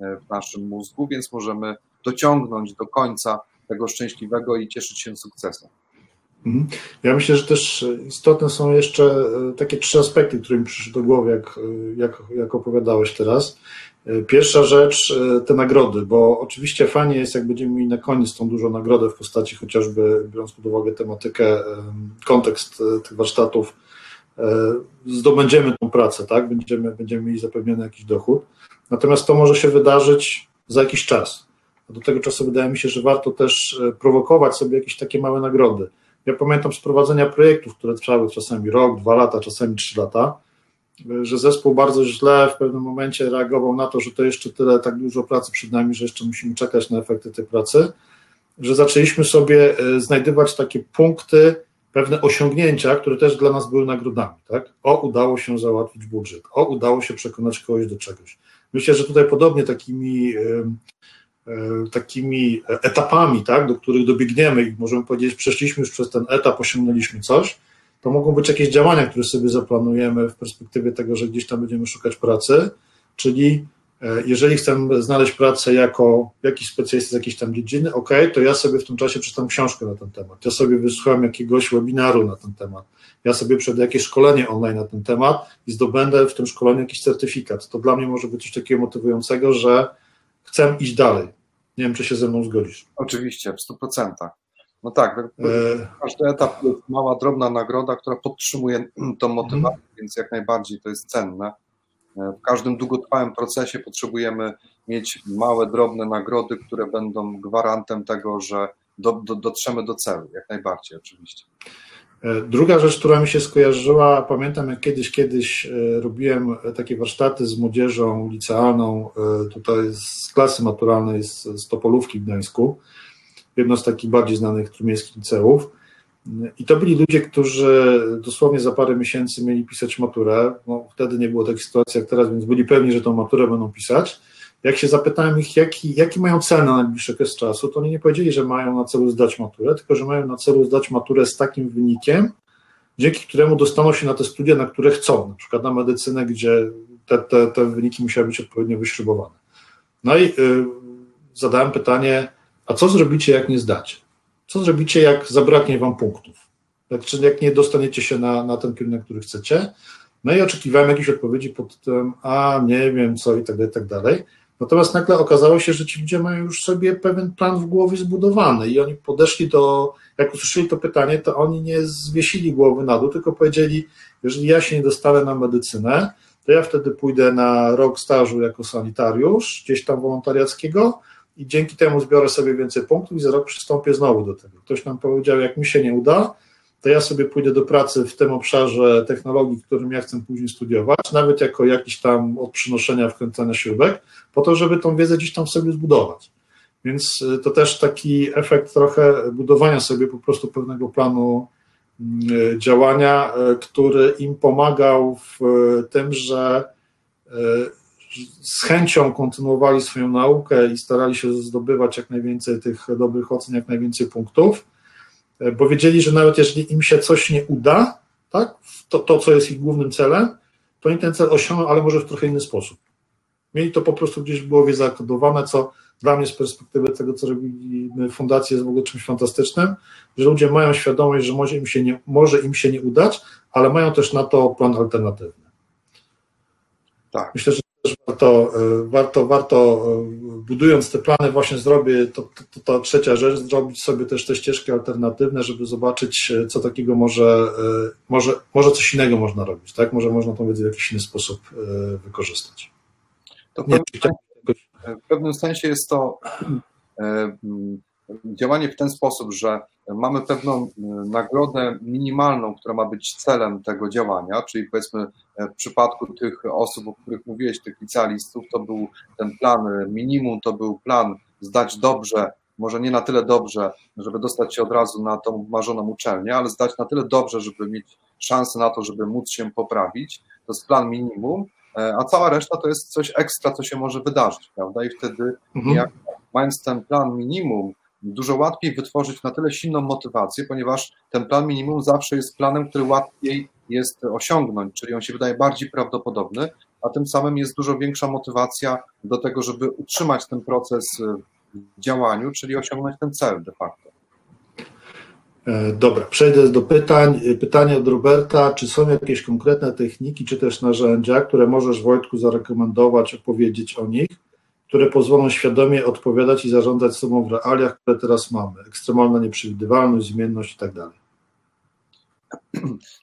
e, w naszym mózgu, więc możemy dociągnąć do końca tego szczęśliwego i cieszyć się sukcesem. Mhm. Ja myślę, że też istotne są jeszcze e, takie trzy aspekty, które mi przyszły do głowy, jak, e, jak, jak opowiadałeś teraz. E, pierwsza rzecz, te nagrody, bo oczywiście fajnie jest, jak będziemy mieli na koniec tą dużą nagrodę w postaci chociażby, biorąc pod uwagę tematykę, kontekst tych warsztatów, zdobędziemy tą pracę, tak? Będziemy, będziemy mieli zapewniony jakiś dochód. Natomiast to może się wydarzyć za jakiś czas. Do tego czasu wydaje mi się, że warto też prowokować sobie jakieś takie małe nagrody ja pamiętam z prowadzenia projektów, które trwały czasami rok, dwa lata, czasami trzy lata, że zespół bardzo źle w pewnym momencie reagował na to, że to jeszcze tyle, tak dużo pracy przed nami, że jeszcze musimy czekać na efekty tej pracy, że zaczęliśmy sobie e, znajdywać takie punkty, pewne osiągnięcia, które też dla nas były nagrodami. Tak? O, udało się załatwić budżet, o, udało się przekonać kogoś do czegoś. Myślę, że tutaj podobnie takimi takimi etapami, tak, do których dobiegniemy i możemy powiedzieć, przeszliśmy już przez ten etap, osiągnęliśmy coś, to mogą być jakieś działania, które sobie zaplanujemy w perspektywie tego, że gdzieś tam będziemy szukać pracy, czyli e, jeżeli chcę znaleźć pracę jako jakiś specjalista z jakiejś tam dziedziny, ok, to ja sobie w tym czasie przeczytam książkę na ten temat, ja sobie wysłucham jakiegoś webinaru na ten temat, ja sobie przejdę jakieś szkolenie online na ten temat i zdobędę w tym szkoleniu jakiś certyfikat. To dla mnie może być coś takiego motywującego, że chcę iść dalej. Nie wiem, czy się ze mną zgodzisz. Oczywiście, w 100%. No tak, e, każdy etap to jest mała, drobna nagroda, która podtrzymuje tą motywację, mhm. więc jak najbardziej to jest cenne. E, w każdym długotrwałym procesie potrzebujemy mieć małe, drobne nagrody, które będą gwarantem tego, że do, do, dotrzemy do celu, jak najbardziej oczywiście. E, druga rzecz, która mi się skojarzyła, pamiętam jak kiedyś, kiedyś e, robiłem takie warsztaty z młodzieżą licealną, e, tutaj z klasy maturalnej z, z Topolówki w Gdańsku, jedno z takich bardziej znanych trumiejskich liceów. I to byli ludzie, którzy dosłownie za parę miesięcy mieli pisać maturę. No, wtedy nie było takiej sytuacji jak teraz, więc byli pewni, że tą maturę będą pisać jak się zapytałem ich, jaki, jaki mają cel na najbliższy okres czasu, to oni nie powiedzieli, że mają na celu zdać maturę, tylko że mają na celu zdać maturę z takim wynikiem, dzięki któremu dostaną się na te studia, na które chcą, na przykład na medycynę, gdzie te, te, te wyniki musiały być odpowiednio wyśrubowane. No i y, zadałem pytanie, a co zrobicie, jak nie zdacie? Co zrobicie, jak zabraknie wam punktów? Jak, jak nie dostaniecie się na, na ten kierunek, który chcecie? No i oczekiwałem jakiejś odpowiedzi pod tytułem, a nie wiem co i tak dalej, i tak dalej. Natomiast nagle okazało się, że ci ludzie mają już sobie pewien plan w głowie zbudowany i oni podeszli do, jak usłyszeli to pytanie, to oni nie zwiesili głowy na dół, tylko powiedzieli, jeżeli ja się nie dostanę na medycynę, to ja wtedy pójdę na rok stażu jako sanitariusz, gdzieś tam wolontariackiego i dzięki temu zbiorę sobie więcej punktów i za rok przystąpię znowu do tego. Ktoś nam powiedział, jak mi się nie uda, to ja sobie pójdę do pracy w tym obszarze technologii, którym ja chcę później studiować, nawet jako jakiś tam od przynoszenia, wkręcania śrubek, po to, żeby tą wiedzę gdzieś tam sobie zbudować. Więc y, to też taki efekt trochę budowania sobie po prostu pewnego planu y, działania, y, który im pomagał w tym, że z chęcią kontynuowali swoją naukę i starali się zdobywać jak najwięcej tych dobrych ocen, jak najwięcej punktów bo wiedzieli, że nawet jeżeli im się coś nie uda, tak, to, to co jest ich głównym celem, to oni ten cel osiągną, ale może w trochę inny sposób. Mieli to po prostu gdzieś w głowie zakodowane, co dla mnie z perspektywy tego, co robimy fundację jest w ogóle czymś fantastycznym, że ludzie mają świadomość, że może im się nie, może im się nie udać, ale mają też na to plan alternatywny. Tak. Myślę, że też warto, e, warto, warto e, budując te plany właśnie zrobię, to, to, to, trzecia rzecz, zrobić sobie też te ścieżki alternatywne, żeby zobaczyć, e, co takiego może, może, może coś innego można robić, tak? Może można tą wiedzę w jakiś inny sposób wykorzystać. To Nie, w, pewnym, w pewnym sensie jest to działanie w ten sposób, że mamy pewną e, nagrodę minimalną, która ma być celem tego działania, czyli powiedzmy e, w przypadku tych osób, o których mówiłeś, tych licealistów, to był ten plan minimum, to był plan zdać dobrze, może nie na tyle dobrze, żeby dostać się od razu na tą marzoną uczelnię, ale zdać na tyle dobrze, żeby mieć szansę na to, żeby móc się poprawić. To jest plan minimum, e, a cała reszta to jest coś ekstra, co się może wydarzyć, prawda? I wtedy, mhm. jak, mając ten plan minimum, dużo łatwiej wytworzyć na tyle silną motywację, ponieważ ten plan minimum zawsze jest planem, który łatwiej jest osiągnąć, czyli on się wydaje bardziej prawdopodobny, a tym samym jest dużo większa motywacja do tego, żeby utrzymać ten proces w działaniu, czyli osiągnąć ten cel de facto. E, dobra, przejdę do pytań. Pytanie od Roberta. Czy są jakieś konkretne techniki, czy też narzędzia, które możesz Wojtku zarekomendować, opowiedzieć o nich? Które pozwolą świadomie odpowiadać i zarządzać sobą w realiach, które teraz mamy. Ekstremalna nieprzewidywalność, zmienność i tak dalej.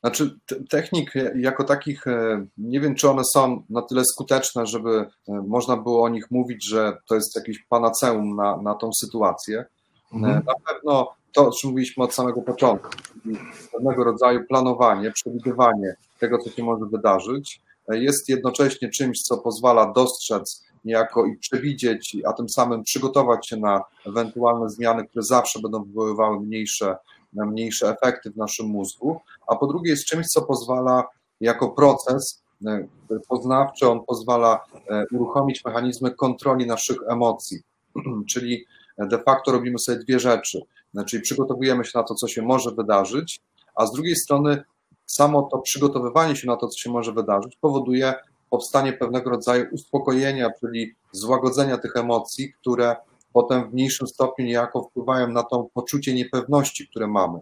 Znaczy, technik jako takich, e, nie wiem, czy one są na tyle skuteczne, żeby e, można było o nich mówić, że to jest jakieś panaceum na, na tą sytuację. E, mhm. Na pewno to, o czym mówiliśmy od samego początku, czyli pewnego rodzaju planowanie, przewidywanie tego, co się może wydarzyć, jest jednocześnie czymś, co pozwala dostrzec niejako i przewidzieć, a tym samym przygotować się na ewentualne zmiany, które zawsze będą wywoływały mniejsze, mniejsze efekty w naszym mózgu, a po drugie jest czymś, co pozwala jako proces e, poznawczy, on pozwala e, uruchomić mechanizmy kontroli naszych emocji, czyli de facto robimy sobie dwie rzeczy, czyli przygotowujemy się na to, co się może wydarzyć, a z drugiej strony samo to przygotowywanie się na to, co się może wydarzyć, powoduje powstanie pewnego rodzaju uspokojenia, czyli złagodzenia tych emocji, które potem w mniejszym stopniu niejako wpływają na to poczucie niepewności, które mamy.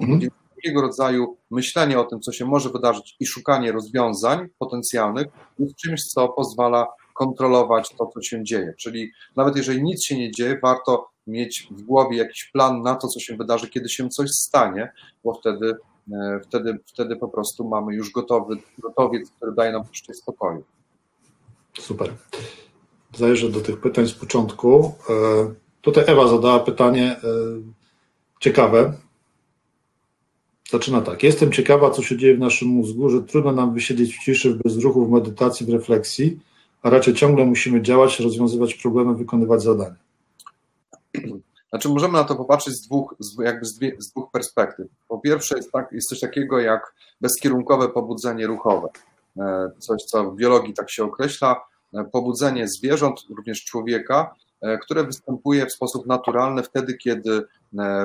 Mhm. Takiego rodzaju myślenie o tym, co się może wydarzyć i szukanie rozwiązań potencjalnych jest czymś, co pozwala kontrolować to, co się dzieje. Czyli nawet jeżeli nic się nie dzieje, warto mieć w głowie jakiś plan na to, co się wydarzy, kiedy się coś stanie, bo wtedy wtedy, wtedy po prostu mamy już gotowy gotowiec, który daje nam poczucie spokoju. Super. Zajrzę do tych pytań z początku. E, tutaj Ewa zadała pytanie e, ciekawe. Zaczyna tak. Jestem ciekawa, co się dzieje w naszym mózgu, że trudno nam wysiedzieć w ciszy, w bezruchu, w medytacji, w refleksji, a raczej ciągle musimy działać, rozwiązywać problemy, wykonywać zadania. Znaczy możemy na to popatrzeć z dwóch, jakby z, dwie, z dwóch perspektyw. Po pierwsze jest, tak, jest coś takiego jak bezkierunkowe pobudzenie ruchowe. E, coś, co w biologii tak się określa. E, pobudzenie zwierząt, również człowieka, e, które występuje w sposób naturalny wtedy, kiedy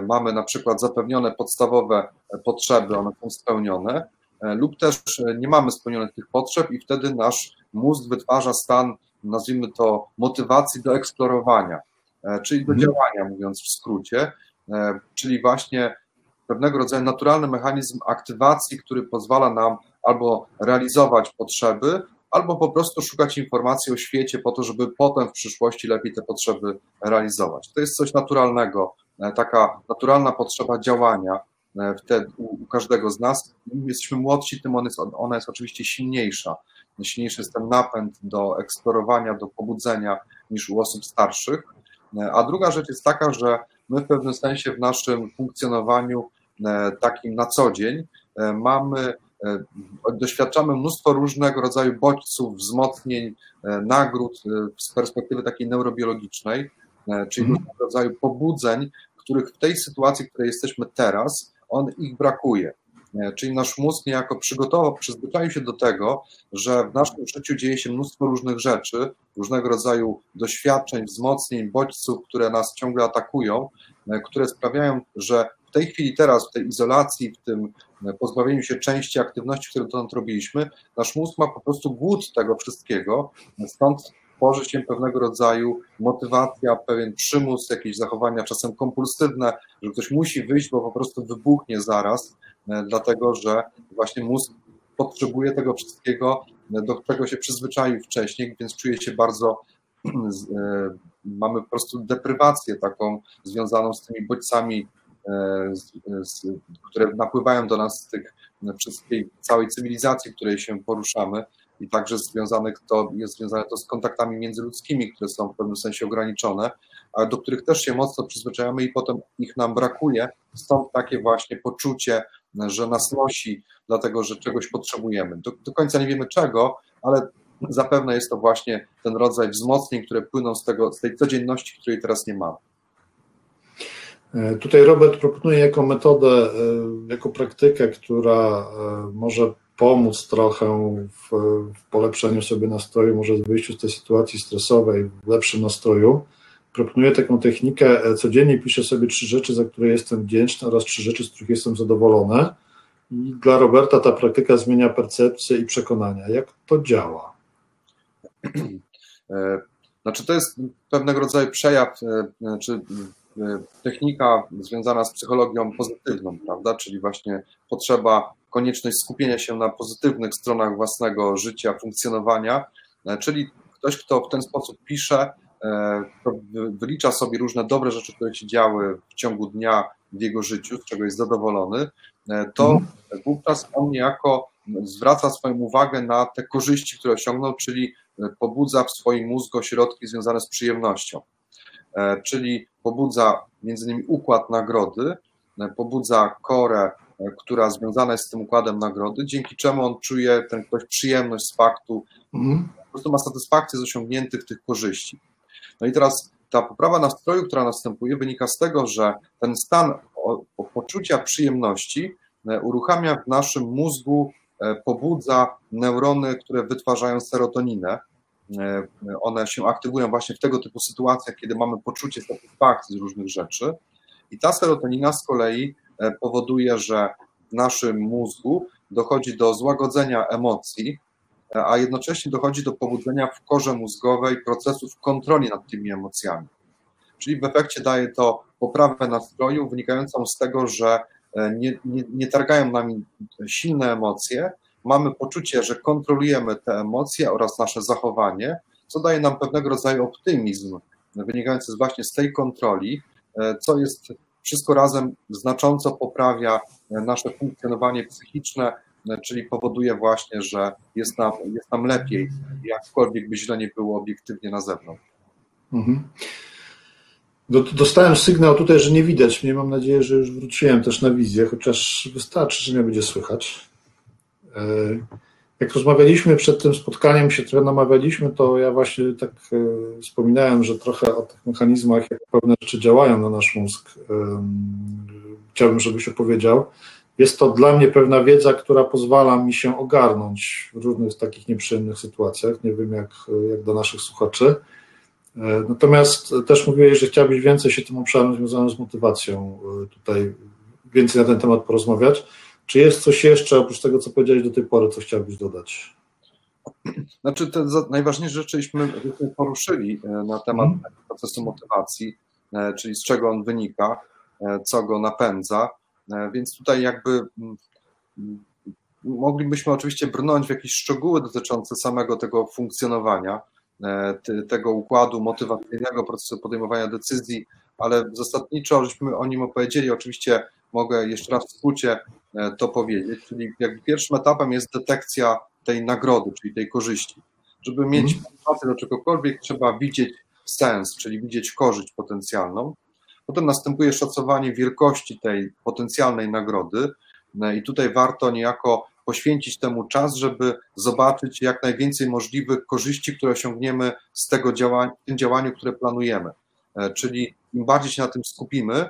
mamy na przykład zapewnione podstawowe potrzeby, one są spełnione, lub też nie mamy spełnionych tych potrzeb i wtedy nasz mózg wytwarza stan nazwijmy to, motywacji do eksplorowania, czyli do mhm. działania, mówiąc w skrócie, czyli właśnie pewnego rodzaju naturalny mechanizm aktywacji, który pozwala nam albo realizować potrzeby, albo po prostu szukać informacji o świecie po to, żeby potem w przyszłości lepiej te potrzeby realizować. To jest coś naturalnego, e, taka naturalna potrzeba działania e, wtedy u, każdego z nas. Im jesteśmy młodsi, tym ona jest, ona jest oczywiście silniejsza. Silniejszy jest ten napęd do eksplorowania, do pobudzenia niż u osób starszych. E, a druga rzecz jest taka, że my w pewnym sensie w naszym funkcjonowaniu takim na co dzień mamy E, doświadczamy mnóstwo różnego rodzaju bodźców, wzmocnień, e, nagród e, z perspektywy takiej neurobiologicznej, czyli mm. różnego rodzaju pobudzeń, których w tej sytuacji, w której jesteśmy teraz, on ich brakuje. Czyli nasz mózg niejako przygotował, przyzwyczaił się do tego, że w naszym życiu dzieje się mnóstwo różnych rzeczy, różnego rodzaju doświadczeń, wzmocnień, bodźców, które nas ciągle atakują, które sprawiają, że w tej chwili, teraz, w tej izolacji, w tym pozbawieniu się części aktywności, które dotąd robiliśmy, nasz mózg ma po prostu głód tego wszystkiego, stąd tworzy się pewnego rodzaju motywacja, pewien przymus, jakieś zachowania czasem kompulsywne, że ktoś musi wyjść, bo po prostu wybuchnie zaraz, e, dlatego że właśnie mózg potrzebuje tego wszystkiego, e, do czego się przyzwyczaił wcześniej, więc czuje się bardzo, e, mamy po prostu deprywację taką związaną z tymi bodźcami które napływają do nas z tych całej cywilizacji, w której się poruszamy i także związanych to jest związane to z kontaktami międzyludzkimi, które są w pewnym sensie ograniczone, ale do których też się mocno przyzwyczajamy i potem ich nam brakuje. Stąd takie właśnie poczucie, że nas nosi, dlatego że czegoś potrzebujemy. Do, do końca nie wiemy czego, ale zapewne jest to właśnie ten rodzaj wzmocnień, które płyną z, tego, z tej codzienności, której teraz nie mamy. E, tutaj Robert proponuje jako metodę, e, jako praktykę, która e, może pomóc trochę w, w polepszeniu sobie nastroju, może w wyjściu z tej sytuacji stresowej, w lepszym nastroju. Proponuję taką technikę, codziennie piszę sobie trzy rzeczy, za które jestem wdzięczny oraz trzy rzeczy, z których jestem zadowolony. I dla Roberta ta praktyka zmienia percepcję i przekonania. Jak to działa? Znaczy, to jest pewnego rodzaju przejaw, czy E, technika związana z psychologią pozytywną, prawda? Czyli właśnie potrzeba, konieczność skupienia się na pozytywnych stronach własnego życia, funkcjonowania, e, czyli ktoś, kto w ten sposób pisze, e, wylicza sobie różne dobre rzeczy, które się działy w ciągu dnia w jego życiu, z czego jest zadowolony, to mhm. wówczas on niejako zwraca swoją uwagę na te korzyści, które osiągnął, czyli pobudza w swoim mózgu ośrodki związane z przyjemnością. E, czyli pobudza między innymi układ nagrody, e, pobudza korę, e, która związana jest z tym układem nagrody, dzięki czemu on czuje ten ktoś przyjemność z faktu, mm. po prostu ma satysfakcję z osiągniętych tych korzyści. No i teraz ta poprawa nastroju, która następuje, wynika z tego, że ten stan poczucia przyjemności uruchamia w naszym mózgu, pobudza neurony, które wytwarzają serotoninę, E, one się aktywują właśnie w tego typu sytuacjach, kiedy mamy poczucie satysfakcji z różnych rzeczy. I ta serotonina z kolei e, powoduje, że w naszym mózgu dochodzi do złagodzenia emocji, e, a jednocześnie dochodzi do pobudzenia w korze mózgowej procesów kontroli nad tymi emocjami. Czyli w efekcie daje to poprawę nastroju wynikającą z tego, że nie, nie, nie targają nami silne emocje, mamy poczucie, że kontrolujemy te emocje oraz nasze zachowanie, co daje nam pewnego rodzaju optymizm wynikający właśnie z tej kontroli, e, co jest wszystko razem znacząco poprawia e, nasze funkcjonowanie psychiczne, e, czyli powoduje właśnie, że jest nam, jest nam lepiej, jakkolwiek by źle nie było obiektywnie na zewnątrz. Mhm. Dostałem sygnał tutaj, że nie widać mnie. Mam nadzieję, że już wróciłem też na wizję, chociaż wystarczy, że mnie będzie słychać. E, jak rozmawialiśmy przed tym spotkaniem, się trochę namawialiśmy, to ja właśnie tak e, wspominałem, że trochę o tych mechanizmach, jak pewne rzeczy działają na nasz mózg. Chciałbym, żebyś opowiedział. Jest to dla mnie pewna wiedza, która pozwala mi się ogarnąć w różnych takich nieprzyjemnych sytuacjach. Nie wiem, jak, jak do naszych słuchaczy. E, natomiast też mówiłeś, że chciałbyś więcej się tym obszarem związanym z motywacją tutaj więcej na ten temat porozmawiać. Czy jest coś jeszcze, oprócz tego, co powiedziałeś do tej pory, co chciałbyś dodać? Znaczy, te najważniejsze rzeczyśmy poruszyli e, na temat hmm. procesu motywacji, e, czyli z czego on wynika, e, co go napędza. Więc tutaj jakby mm, moglibyśmy oczywiście brnąć w jakieś szczegóły dotyczące samego tego funkcjonowania, tego układu motywacyjnego, procesu podejmowania decyzji, ale zasadniczo żeśmy o nim opowiedzieli. Oczywiście mogę jeszcze raz w skrócie to powiedzieć, czyli jakby pierwszym etapem jest detekcja tej nagrody, czyli tej korzyści. Żeby mieć mhm. motywację do czegokolwiek, trzeba widzieć sens, czyli widzieć korzyść potencjalną. Potem następuje szacowanie wielkości tej potencjalnej nagrody, no i tutaj warto niejako poświęcić temu czas, żeby zobaczyć jak najwięcej możliwych korzyści, które osiągniemy z tego działania, tym działaniu, które planujemy. E, czyli im bardziej się na tym skupimy, e,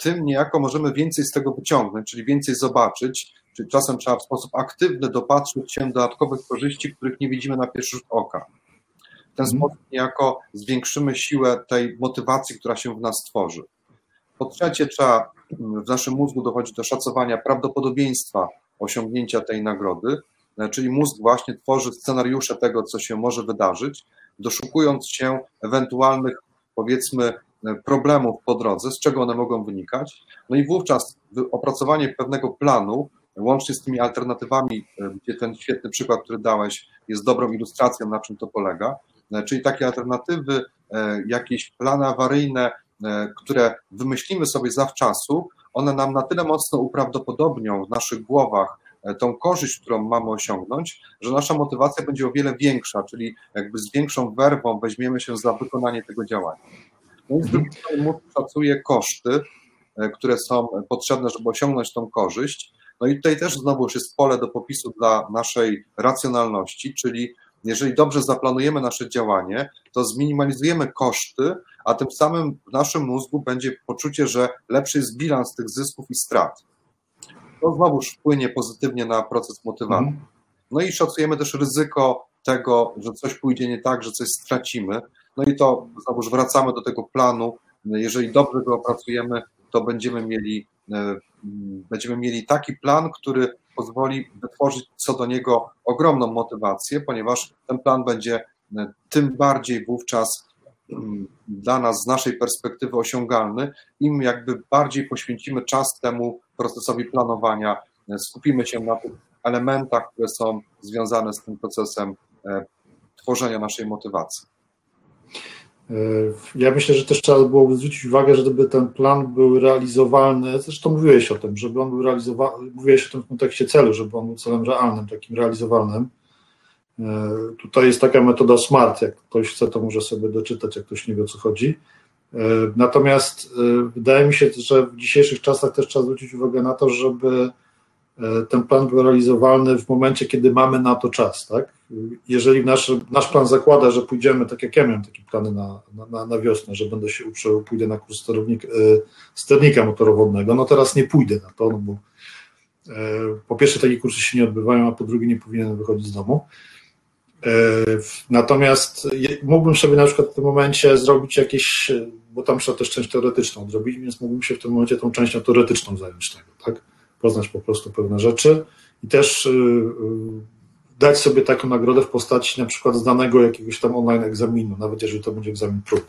tym niejako możemy więcej z tego wyciągnąć, czyli więcej zobaczyć, Czyli czasem trzeba w sposób aktywny dopatrzyć się dodatkowych korzyści, których nie widzimy na pierwszy rzut oka. W ten mm. sposób niejako zwiększymy siłę tej motywacji, która się w nas tworzy. Po trzecie, trzeba w naszym mózgu dochodzi do szacowania prawdopodobieństwa osiągnięcia tej nagrody, czyli mózg właśnie tworzy scenariusze tego, co się może wydarzyć, doszukując się ewentualnych, powiedzmy, problemów po drodze, z czego one mogą wynikać. No i wówczas opracowanie pewnego planu łącznie z tymi alternatywami, e, gdzie ten świetny przykład, który dałeś, jest dobrą ilustracją, na czym to polega, e, czyli takie alternatywy, e, jakieś plany awaryjne, które wymyślimy sobie zawczasu, one nam na tyle mocno uprawdopodobnią w naszych głowach tą korzyść, którą mamy osiągnąć, że nasza motywacja będzie o wiele większa, czyli jakby z większą werwą weźmiemy się za wykonanie tego działania. I z drugiej strony szacuje koszty, które są potrzebne, żeby osiągnąć tą korzyść, no i tutaj też znowu już jest pole do popisu dla naszej racjonalności, czyli jeżeli dobrze zaplanujemy nasze działanie, to zminimalizujemy koszty, a tym samym w naszym mózgu będzie poczucie, że lepszy jest bilans tych zysków i strat. To znowuż wpłynie pozytywnie na proces motywacji. Mhm. No i szacujemy też ryzyko tego, że coś pójdzie nie tak, że coś stracimy. No i to znowuż wracamy do tego planu. Jeżeli dobrze go opracujemy, to będziemy mieli E, będziemy mieli taki plan, który pozwoli wytworzyć co do niego ogromną motywację, ponieważ ten plan będzie e, tym bardziej wówczas mm, dla nas z naszej perspektywy osiągalny, im jakby bardziej poświęcimy czas temu procesowi planowania, e, skupimy się na tych elementach, które są związane z tym procesem tworzenia naszej motywacji. Ja myślę, że też trzeba byłoby zwrócić uwagę, że gdyby ten plan był realizowalny, zresztą mówiłeś o tym, żeby on był realizowany, mówiłeś o tym w kontekście celu, żeby on był celem realnym, takim realizowalnym. E, tutaj jest taka metoda SMART, jak ktoś chce, to może sobie doczytać, jak ktoś nie wie o co chodzi. E, natomiast e, wydaje mi się, że w dzisiejszych czasach też trzeba zwrócić uwagę na to, żeby E, ten plan był realizowalny w momencie, kiedy mamy na to czas, tak? Jeżeli nasz, nasz plan zakłada, że pójdziemy, tak jak ja miałem takie plany na, na, na wiosnę, że będę się uczył, pójdę na kurs sterownik, e, sternika motorowodnego, no teraz nie pójdę na to, no bo e, po pierwsze takie kursy się nie odbywają, a po drugie nie powinienem wychodzić z domu. Natomiast mógłbym sobie na przykład w tym momencie zrobić jakieś, bo tam trzeba też część teoretyczną zrobić, więc mógłbym się w tym momencie tą częścią teoretyczną zająć tego, tak? Poznać po prostu pewne rzeczy i też y, y, dać sobie taką nagrodę w postaci na przykład zdanego jakiegoś tam online egzaminu, nawet jeżeli to będzie egzamin próbny.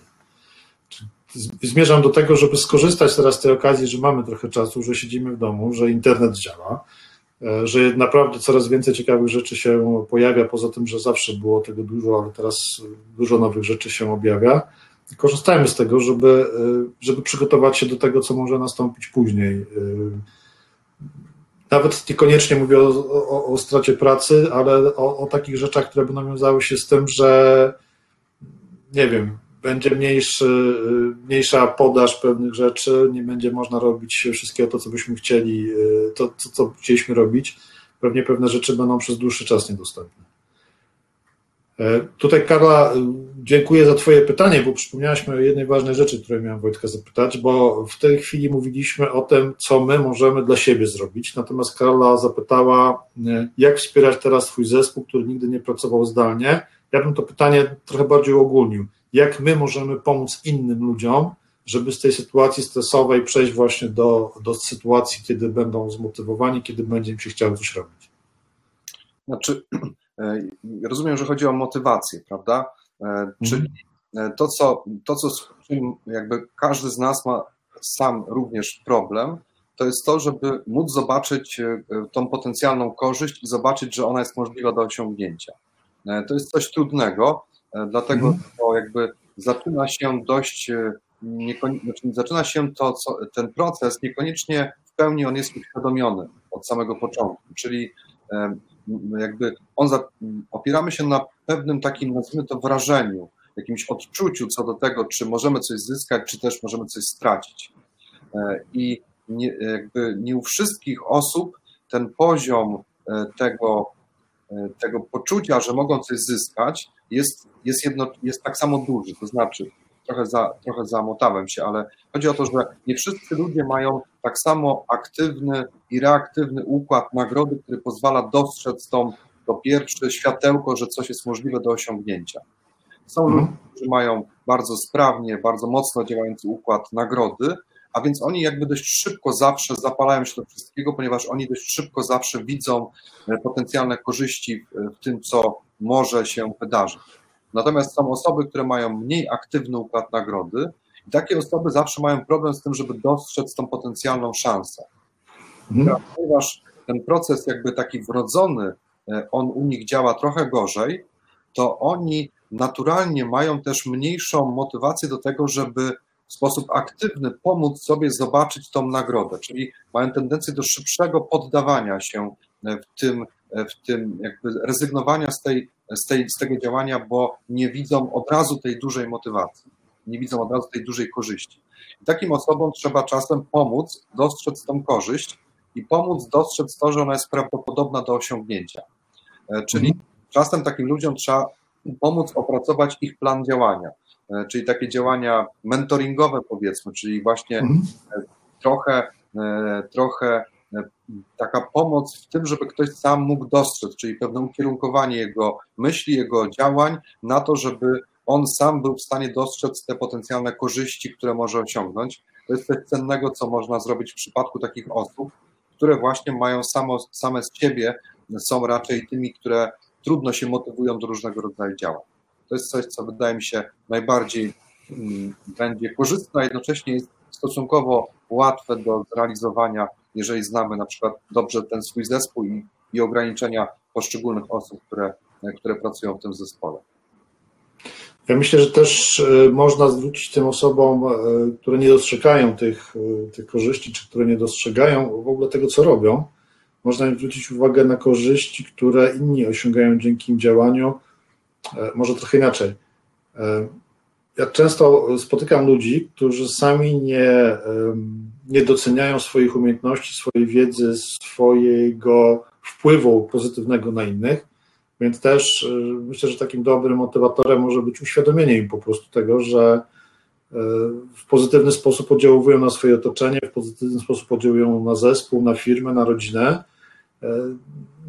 Zmierzam do tego, żeby skorzystać teraz z tej okazji, że mamy trochę czasu, że siedzimy w domu, że internet działa, e, że naprawdę coraz więcej ciekawych rzeczy się pojawia, poza tym, że zawsze było tego dużo, ale teraz dużo nowych rzeczy się objawia. Korzystajmy z tego, żeby, e, żeby przygotować się do tego, co może nastąpić później e, nawet niekoniecznie mówię o, o, o stracie pracy, ale o, o, takich rzeczach, które będą wiązały się z tym, że nie wiem, będzie mniejszy, mniejsza podaż pewnych rzeczy, nie będzie można robić wszystkiego to, co byśmy chcieli, to, to co chcieliśmy robić. Pewnie pewne rzeczy będą przez dłuższy czas niedostępne. E, tutaj Karla, e, dziękuję za Twoje pytanie, bo przypomniałaś mi o jednej ważnej rzeczy, której miałem Wojtka zapytać, bo w tej chwili mówiliśmy o tym, co my możemy dla siebie zrobić. Natomiast Karla zapytała, e, jak wspierać teraz Twój zespół, który nigdy nie pracował zdalnie. Ja bym to pytanie trochę bardziej ogólnił. Jak my możemy pomóc innym ludziom, żeby z tej sytuacji stresowej przejść właśnie do, do sytuacji, kiedy będą zmotywowani, kiedy będzie im się chciało coś robić? Znaczy, rozumiem, że chodzi o motywację, prawda? Mhm. Czyli to, co, to, co jakby każdy z nas ma sam również problem, to jest to, żeby móc zobaczyć tą potencjalną korzyść i zobaczyć, że ona jest możliwa do osiągnięcia. To jest coś trudnego, dlatego mm. to jakby zaczyna się dość, znaczy zaczyna się to, co, ten proces niekoniecznie w pełni on jest uświadomiony od samego początku, czyli jakby on za, opieramy się na pewnym takim, nazwijmy to, wrażeniu, jakimś odczuciu co do tego, czy możemy coś zyskać, czy też możemy coś stracić. E, I nie, jakby nie u wszystkich osób ten poziom e, tego, e, tego poczucia, że mogą coś zyskać, jest, jest, jedno, jest tak samo duży. To znaczy, trochę, za, trochę zamotałem się, ale chodzi o to, że nie wszyscy ludzie mają tak samo aktywny i reaktywny układ nagrody, który pozwala dostrzec tą, to pierwsze światełko, że coś jest możliwe do osiągnięcia. Są ludzie, mhm. którzy mają bardzo sprawnie, bardzo mocno działający układ nagrody, a więc oni jakby dość szybko zawsze zapalają się do wszystkiego, ponieważ oni dość szybko zawsze widzą e, potencjalne korzyści w tym, co może się wydarzyć. Natomiast są osoby, które mają mniej aktywny układ nagrody i takie osoby zawsze mają problem z tym, żeby dostrzec tą potencjalną szansę. Mhm. Ponieważ ten proces jakby taki wrodzony, e, on u nich działa trochę gorzej, to oni naturalnie mają też mniejszą motywację do tego, żeby w sposób aktywny pomóc sobie zobaczyć tą nagrodę, czyli mają tendencję do szybszego poddawania się w tym, w tym jakby rezygnowania z, tej, z, tej, z tego działania, bo nie widzą od razu tej dużej motywacji, nie widzą od razu tej dużej korzyści. I takim osobom trzeba czasem pomóc dostrzec tą korzyść i pomóc dostrzec to, że ona jest prawdopodobna do osiągnięcia. E, czyli mhm. czasem takim ludziom trzeba pomóc opracować ich plan działania, e, czyli takie działania mentoringowe powiedzmy, czyli właśnie mhm. E, trochę, trochę taka pomoc w tym, żeby ktoś sam mógł dostrzec, czyli pewne ukierunkowanie jego myśli, jego działań na to, żeby on sam był w stanie dostrzec te potencjalne korzyści, które może osiągnąć. To jest coś cennego, co można zrobić w przypadku takich osób, które właśnie mają samo, same z siebie, są raczej tymi, które trudno się motywują do różnego rodzaju działań. To jest coś, co wydaje mi się najbardziej mm, będzie korzystne, a jednocześnie jest stosunkowo łatwe do zrealizowania, jeżeli znamy na przykład dobrze ten swój zespół i, i ograniczenia poszczególnych osób, które, które pracują w tym zespole. Ja myślę, że też e, można zwrócić tym osobom, e, które nie dostrzegają tych, e, tych korzyści, czy które nie dostrzegają w ogóle tego, co robią, można im zwrócić uwagę na korzyści, które inni osiągają dzięki im działaniu. Może trochę inaczej. E, ja często spotykam ludzi, którzy sami nie, nie doceniają swoich umiejętności, swojej wiedzy, swojego wpływu pozytywnego na innych, więc też e, myślę, że takim dobrym motywatorem może być uświadomienie im po prostu tego, że w pozytywny sposób oddziałują na swoje otoczenie, w pozytywny sposób oddziałują na zespół, na firmę, na rodzinę. E,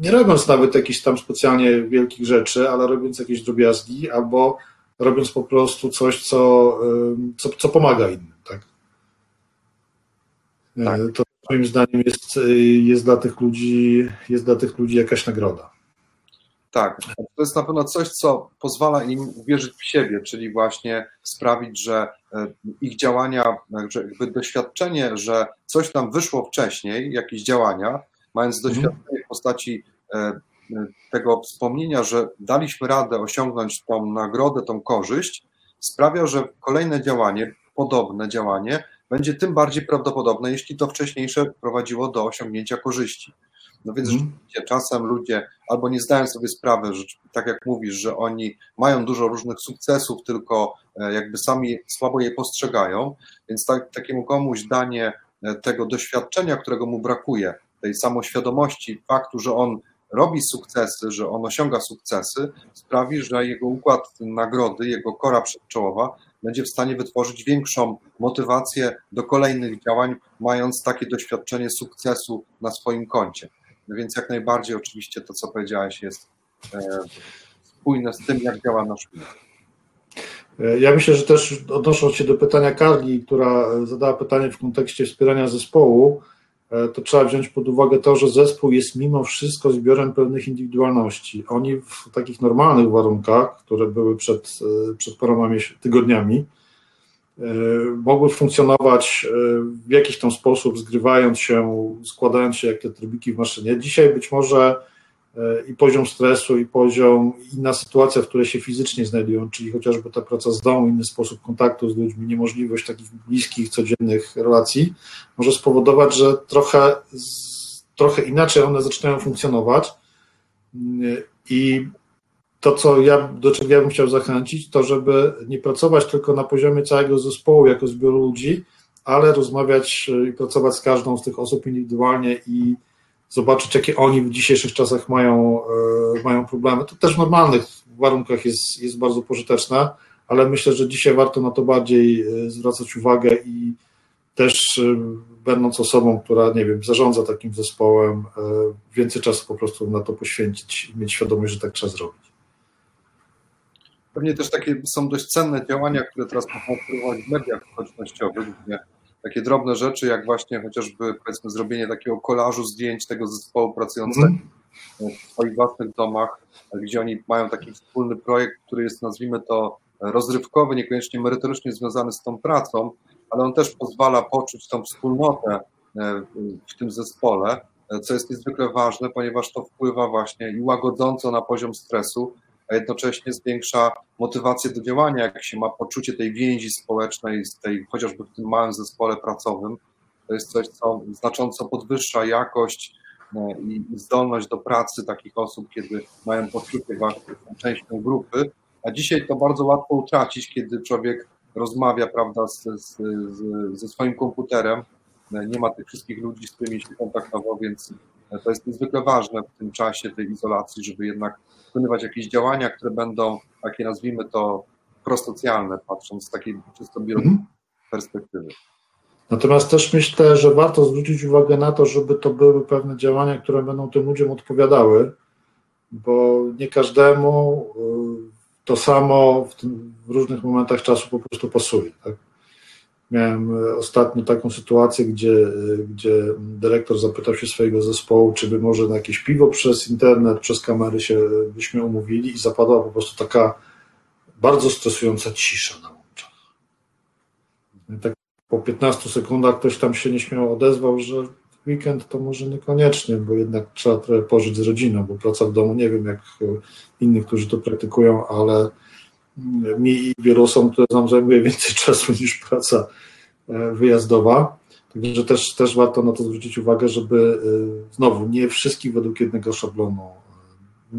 nie robiąc nawet jakichś tam specjalnie wielkich rzeczy, ale robiąc jakieś drobiazgi albo robiąc po prostu coś, co, co, co pomaga innym. Tak? E, tak. To moim zdaniem jest, jest, dla tych ludzi, jest dla tych ludzi jakaś nagroda. Tak, to jest na pewno coś, co pozwala im wierzyć w siebie, czyli właśnie sprawić, że ich działania, że jakby doświadczenie, że coś tam wyszło wcześniej, jakieś działania, mając mhm. doświadczenie w postaci tego wspomnienia, że daliśmy radę osiągnąć tą nagrodę, tą korzyść, sprawia, że kolejne działanie, podobne działanie, będzie tym bardziej prawdopodobne, jeśli to wcześniejsze prowadziło do osiągnięcia korzyści. No więc mm. rzeczywiście czasem ludzie albo nie zdają sobie sprawy, że tak jak mówisz, że oni mają dużo różnych sukcesów, tylko e, jakby sami słabo je postrzegają, więc tak, takiemu komuś danie tego doświadczenia, którego mu brakuje, tej samoświadomości faktu, że on robi sukcesy, że on osiąga sukcesy, sprawi, że jego układ nagrody, jego kora przedczołowa będzie w stanie wytworzyć większą motywację do kolejnych działań, mając takie doświadczenie sukcesu na swoim koncie. No więc jak najbardziej oczywiście to, co powiedziałeś, jest e, spójne z tym, jak działa nasz umysł. E, ja myślę, że też odnosząc się do pytania Karli, która zadała pytanie w kontekście wspierania zespołu, to trzeba wziąć pod uwagę to, że zespół jest mimo wszystko zbiorem pewnych indywidualności. Oni w takich normalnych warunkach, które były przed, przed paroma tygodniami, mogły funkcjonować w jakiś tam sposób, zgrywając się, składając się jak te trybiki w maszynie. Dzisiaj być może i poziom stresu, i poziom, inna sytuacja, w której się fizycznie znajdują, czyli chociażby ta praca z domu, inny sposób kontaktu z ludźmi, niemożliwość takich bliskich, codziennych relacji, może spowodować, że trochę, trochę inaczej one zaczynają funkcjonować. I to, co ja, do czego ja bym chciał zachęcić, to żeby nie pracować tylko na poziomie całego zespołu, jako zbioru ludzi, ale rozmawiać i pracować z każdą z tych osób indywidualnie i zobaczyć, jakie oni w dzisiejszych czasach mają, e, mają problemy. To też w normalnych warunkach jest, jest bardzo pożyteczne, ale myślę, że dzisiaj warto na to bardziej e, zwracać uwagę i też e, będąc osobą, która, nie wiem, zarządza takim zespołem, więcej czasu po prostu na to poświęcić i mieć świadomość, że tak trzeba zrobić. Pewnie też takie są dość cenne działania, które teraz można wpływać w mediach społecznościowych, takie drobne rzeczy, jak właśnie chociażby powiedzmy zrobienie takiego kolażu zdjęć tego zespołu pracującego mm. w swoich własnych domach, gdzie oni mają taki wspólny projekt, który jest nazwijmy to rozrywkowy, niekoniecznie merytorycznie związany z tą pracą, ale on też pozwala poczuć tą wspólnotę e, w tym zespole, co jest niezwykle ważne, ponieważ to wpływa właśnie i łagodząco na poziom stresu, a jednocześnie zwiększa motywację do działania, jak się ma poczucie tej więzi społecznej, z tej, chociażby w tym małym zespole pracowym. To jest coś, co znacząco podwyższa jakość e, i zdolność do pracy takich osób, kiedy mają poczucie, są częścią grupy. A dzisiaj to bardzo łatwo utracić, kiedy człowiek rozmawia prawda, z, z, ze swoim komputerem, e, nie ma tych wszystkich ludzi, z którymi się kontaktował, więc to jest niezwykle ważne w tym czasie tej izolacji, żeby jednak wykonywać jakieś działania, które będą takie, nazwijmy to, prosocjalne, patrząc z takiej czysto biologicznej mhm. perspektywy. Natomiast też myślę, że warto zwrócić uwagę na to, żeby to były pewne działania, które będą tym ludziom odpowiadały, bo nie każdemu y, to samo w, tym, w różnych momentach czasu po prostu pasuje. Tak? Miałem e, ostatnio taką sytuację, gdzie, e, gdzie dyrektor zapytał się swojego zespołu, czy by może na jakieś piwo przez internet, przez kamery się byśmy umówili i zapadła po prostu taka bardzo stresująca cisza na łączach. Tak po 15 sekundach ktoś tam się nieśmiało odezwał, że weekend to może niekoniecznie, bo jednak trzeba trochę pożyć z rodziną, bo praca w domu, nie wiem jak innych, którzy to praktykują, ale mi i wielu osobom, które nam zajmuje więcej czasu niż praca e, wyjazdowa. Także też, też warto na to zwrócić uwagę, żeby e, znowu nie wszystkich według jednego szablonu,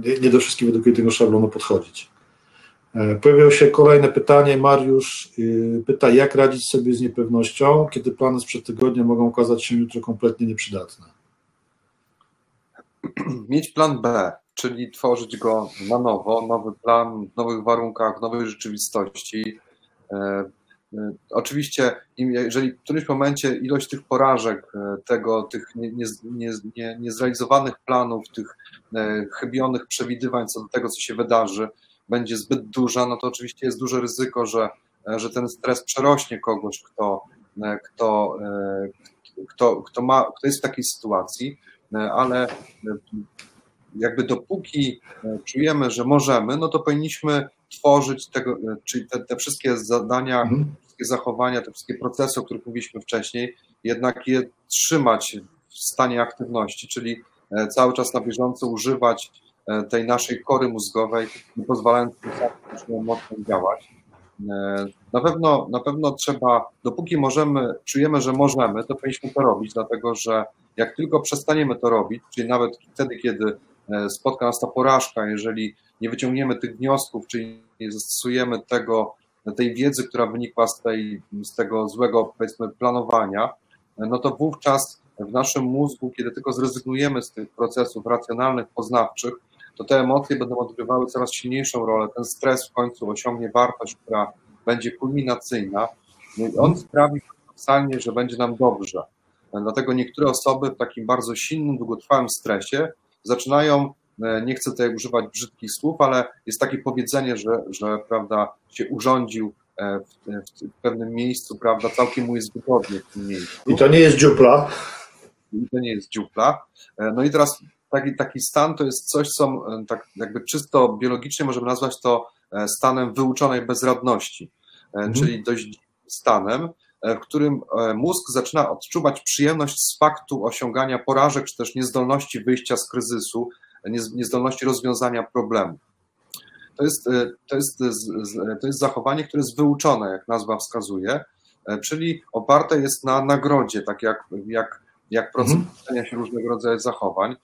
e, nie do wszystkich według jednego szablonu podchodzić. Pojawiło się kolejne pytanie. Mariusz pyta, jak radzić sobie z niepewnością, kiedy plany sprzed tygodnia mogą okazać się jutro kompletnie nieprzydatne? Mieć plan B czyli tworzyć go na nowo, nowy plan, w nowych warunkach, w nowej rzeczywistości. E, e, oczywiście, jeżeli w którymś momencie ilość tych porażek, e, tego, tych niezrealizowanych nie, nie, nie planów, tych chybionych przewidywań co do tego, co się wydarzy, będzie zbyt duża, no to oczywiście jest duże ryzyko, że, że ten stres przerośnie kogoś, kto, kto, kto, kto, ma, kto jest w takiej sytuacji, ale jakby dopóki e, czujemy, że możemy, no to powinniśmy tworzyć tego, e, czyli te, te wszystkie zadania, mhm. wszystkie zachowania, te wszystkie procesy, o których mówiliśmy wcześniej, jednak je trzymać w stanie aktywności, czyli e, cały czas na bieżąco używać tej naszej kory mózgowej, nie pozwalając tym mocno działać. Na pewno, na pewno trzeba, dopóki możemy, czujemy, że możemy, to powinniśmy to robić, dlatego że jak tylko przestaniemy to robić, czyli nawet wtedy, kiedy spotka nas ta porażka, jeżeli nie wyciągniemy tych wniosków, czyli nie zastosujemy tego, tej wiedzy, która wynikła z, tej, z tego złego, powiedzmy, planowania, e, no to wówczas w naszym mózgu, kiedy tylko zrezygnujemy z tych procesów racjonalnych, poznawczych, to te emocje będą odgrywały coraz silniejszą rolę. Ten stres w końcu osiągnie wartość, która będzie kulminacyjna. I on sprawi paradoksalnie, że będzie nam dobrze. E, dlatego niektóre osoby w takim bardzo silnym, długotrwałym stresie zaczynają, e, nie chcę tutaj używać brzydkich słów, ale jest takie powiedzenie, że, że prawda, się urządził e, w, w, pewnym miejscu, prawda, całkiem mu jest wygodnie w tym miejscu. I to nie jest dziupla. to nie jest dziupla. No i teraz taki, taki stan to jest coś, co tak jakby czysto biologicznie możemy nazwać to stanem wyuczonej bezradności, mhm. czyli dość stanem, w którym mózg zaczyna odczuwać przyjemność z faktu osiągania porażek, czy też niezdolności wyjścia z kryzysu, niezdolności rozwiązania problemu. To jest, e, to, jest, to jest zachowanie, które jest wyuczone, jak nazwa wskazuje, e, czyli oparte jest na nagrodzie, tak jak, jak, jak proces mhm. się różnego rodzaju zachowań.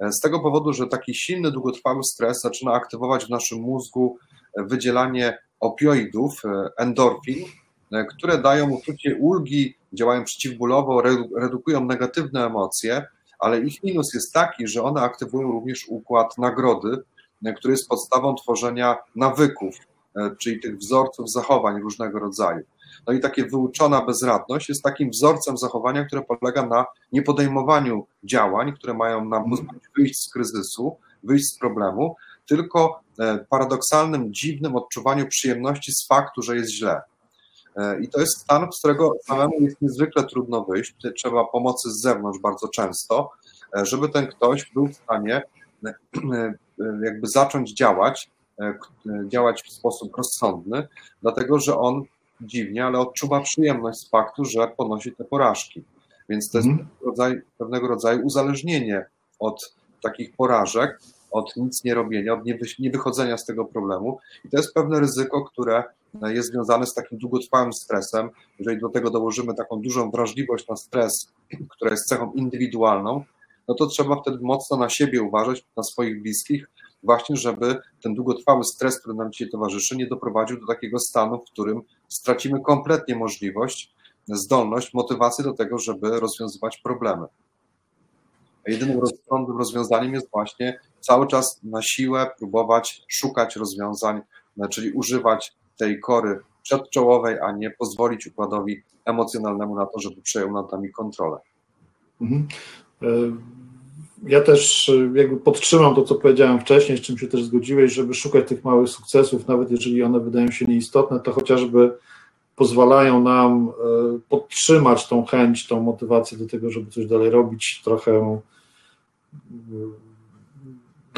E, z tego powodu, że taki silny, długotrwały stres zaczyna aktywować w naszym mózgu wydzielanie opioidów, endorfin, które dają uczucie ulgi, działają przeciwbólowo, redukują negatywne emocje, ale ich minus jest taki, że one aktywują również układ nagrody, który jest podstawą tworzenia nawyków, e, czyli tych wzorców zachowań różnego rodzaju. No i takie wyuczona bezradność jest takim wzorcem zachowania, które polega na niepodejmowaniu działań, które mają nam pozwolić wyjść z kryzysu, wyjść z problemu, tylko e, paradoksalnym, dziwnym odczuwaniu przyjemności z faktu, że jest źle. E, I to jest stan, z którego samemu jest niezwykle trudno wyjść. Trzeba pomocy z zewnątrz bardzo często, żeby ten ktoś był w stanie jakby zacząć działać, e, działać w sposób rozsądny, dlatego że on dziwnie, ale odczuwa przyjemność z faktu, że ponosi te porażki. Więc to jest mm. rodzaj, pewnego rodzaju uzależnienie od takich porażek, od nic nie robienia, od niewychodzenia z tego problemu. I to jest pewne ryzyko, które jest związane z takim długotrwałym stresem. Jeżeli do tego dołożymy taką dużą wrażliwość na stres, która jest cechą indywidualną, no to trzeba wtedy mocno na siebie uważać, na swoich bliskich, właśnie żeby ten długotrwały stres, który nam dzisiaj towarzyszy, nie doprowadził do takiego stanu, w którym stracimy kompletnie możliwość, zdolność, motywację do tego, żeby rozwiązywać problemy. A jedynym rozsądnym rozwiązaniem jest właśnie cały czas na siłę próbować szukać rozwiązań, czyli używać tej kory przedczołowej, a nie pozwolić układowi emocjonalnemu na to, żeby przejął nad nami kontrolę. Mhm. E, ja też e, jakby podtrzymam to, co powiedziałem wcześniej, z czym się też zgodziłeś, żeby szukać tych małych sukcesów, nawet jeżeli one wydają się nieistotne, to chociażby pozwalają nam e, podtrzymać tą chęć, tą motywację do tego, żeby coś dalej robić, trochę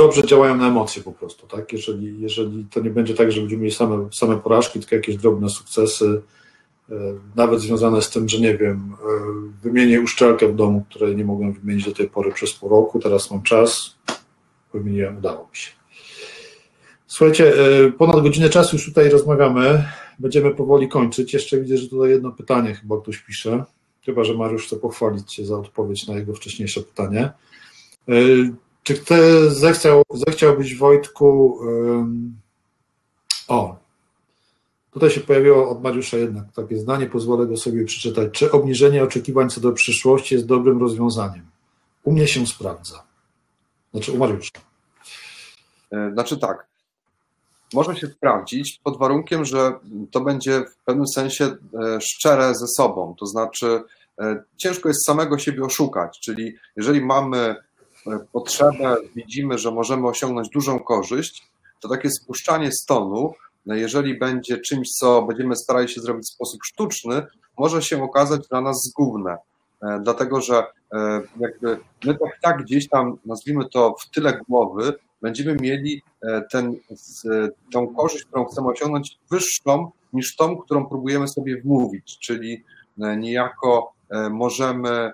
dobrze działają na emocje po prostu, tak? Jeżeli, jeżeli to nie będzie tak, że będziemy mieli same, same porażki, tylko jakieś drobne sukcesy, E, nawet związane z tym, że nie wiem, e, wymienię uszczelkę w domu, której nie mogłem wymienić do tej pory przez pół roku, teraz mam czas, wymieniłem, udało mi się. Słuchajcie, e, ponad godzinę czasu już tutaj rozmawiamy, będziemy powoli kończyć. Jeszcze widzę, że tutaj jedno pytanie chyba ktoś pisze, chyba, że Mariusz chce pochwalić Cię za odpowiedź na jego wcześniejsze pytanie. Czy ty zechciał, zechciałbyś Wojtku, o, Tutaj się pojawiło od Mariusza jednak takie zdanie, pozwolę go sobie przeczytać. Czy obniżenie oczekiwań co do przyszłości jest dobrym rozwiązaniem? U mnie się sprawdza. Znaczy u Mariusza. E, znaczy tak. Może się sprawdzić pod warunkiem, że to będzie w pewnym sensie e, szczere ze sobą. To znaczy, e, ciężko jest samego siebie oszukać. Czyli jeżeli mamy potrzebę, widzimy, że możemy osiągnąć dużą korzyść, to takie spuszczanie stonu no jeżeli będzie czymś, co będziemy starali się zrobić w sposób sztuczny, może się okazać dla nas zgubne. E, dlatego, że e, jakby my tak, tak gdzieś tam, nazwijmy to w tyle głowy, będziemy mieli e, ten, tą korzyść, którą chcemy osiągnąć, wyższą niż tą, którą próbujemy sobie wmówić, czyli niejako możemy,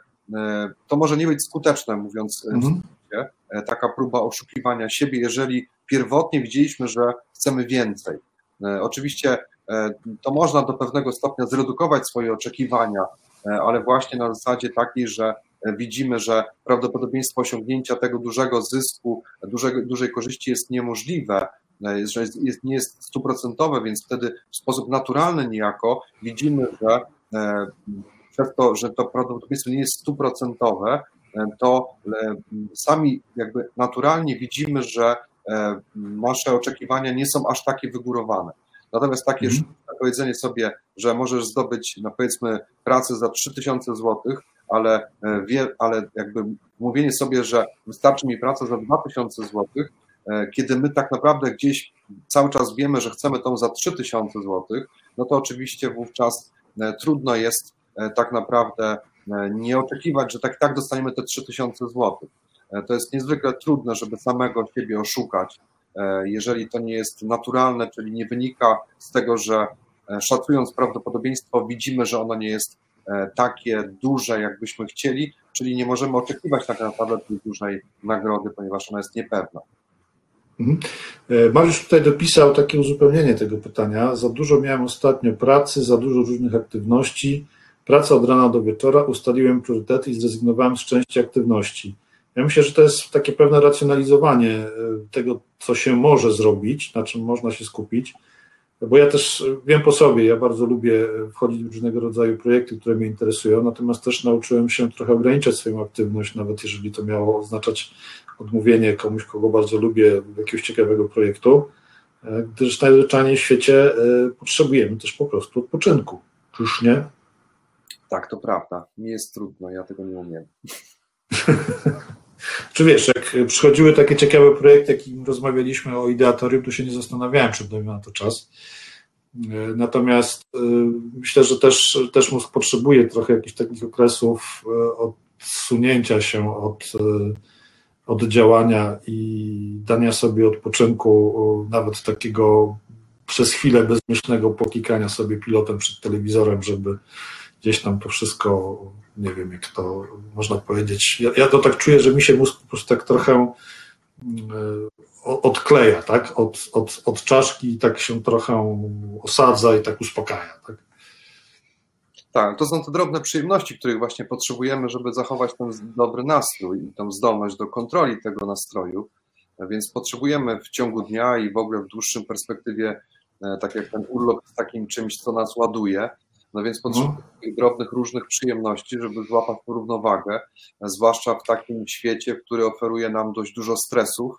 to może nie być skuteczne, mówiąc mhm. taka próba oszukiwania siebie, jeżeli pierwotnie widzieliśmy, że chcemy więcej. E, oczywiście e, to można do pewnego stopnia zredukować swoje oczekiwania, e, ale właśnie na zasadzie takiej, że widzimy, że prawdopodobieństwo osiągnięcia tego dużego zysku, dużego, dużej korzyści jest niemożliwe, że jest, jest, nie jest stuprocentowe, więc wtedy w sposób naturalny niejako widzimy, że przez to, że to prawdopodobieństwo nie jest stuprocentowe, to sami jakby naturalnie widzimy, że E, nasze oczekiwania nie są aż takie wygórowane. Natomiast takie mm. powiedzenie sobie, że możesz zdobyć, no powiedzmy, pracę za 3000 zł, ale, e, wie, ale jakby mówienie sobie, że wystarczy mi praca za 2000 zł, e, kiedy my tak naprawdę gdzieś cały czas wiemy, że chcemy tą za 3000 zł, no to oczywiście wówczas trudno jest tak naprawdę nie oczekiwać, że tak tak dostaniemy te 3000 zł. To jest niezwykle trudne, żeby samego siebie oszukać, jeżeli to nie jest naturalne, czyli nie wynika z tego, że szacując prawdopodobieństwo, widzimy, że ono nie jest takie duże, jakbyśmy chcieli, czyli nie możemy oczekiwać tak naprawdę tej dużej nagrody, ponieważ ona jest niepewna. Mhm. E, Mariusz tutaj dopisał takie uzupełnienie tego pytania. Za dużo miałem ostatnio pracy, za dużo różnych aktywności. Praca od rana do wieczora, ustaliłem priorytety i zrezygnowałem z części aktywności. Ja myślę, że to jest takie pewne racjonalizowanie e, tego, co się może zrobić, na czym można się skupić. Bo ja też wiem po sobie, ja bardzo lubię wchodzić w różnego rodzaju projekty, które mnie interesują, natomiast też nauczyłem się trochę ograniczać swoją aktywność, nawet jeżeli to miało oznaczać odmówienie komuś, kogo bardzo lubię, jakiegoś ciekawego projektu, e, gdyż najzwyczajniej w świecie e, potrzebujemy też po prostu odpoczynku. Czyż nie? Tak, to prawda. Mi jest trudno, ja tego nie umiem. Czy wiesz, jak przychodziły takie ciekawe projekty, jakim rozmawialiśmy o ideatorium, to się nie zastanawiałem, czy dajmy na to czas. E, natomiast myślę, że też, też mózg potrzebuje trochę jakichś takich okresów odsunięcia się od od działania i dania sobie odpoczynku, nawet takiego przez chwilę bezmyślnego pokikania sobie pilotem przed telewizorem, żeby gdzieś tam to wszystko, nie wiem jak to można powiedzieć. Ja, ja to tak czuję, że mi się mózg po prostu tak trochę e, odkleja, tak? Od, od, od czaszki i tak się trochę osadza i tak uspokaja, tak? Tak, to są te drobne przyjemności, których właśnie potrzebujemy, żeby zachować ten dobry nastrój i tą zdolność do kontroli tego nastroju. Więc potrzebujemy w ciągu dnia i w ogóle w dłuższym perspektywie, e, tak jak ten urlop, takim czymś, co nas ładuje. No więc potrzebujemy mhm. tych drobnych, różnych przyjemności, żeby złapać równowagę, zwłaszcza w takim świecie, który oferuje nam dość dużo stresów,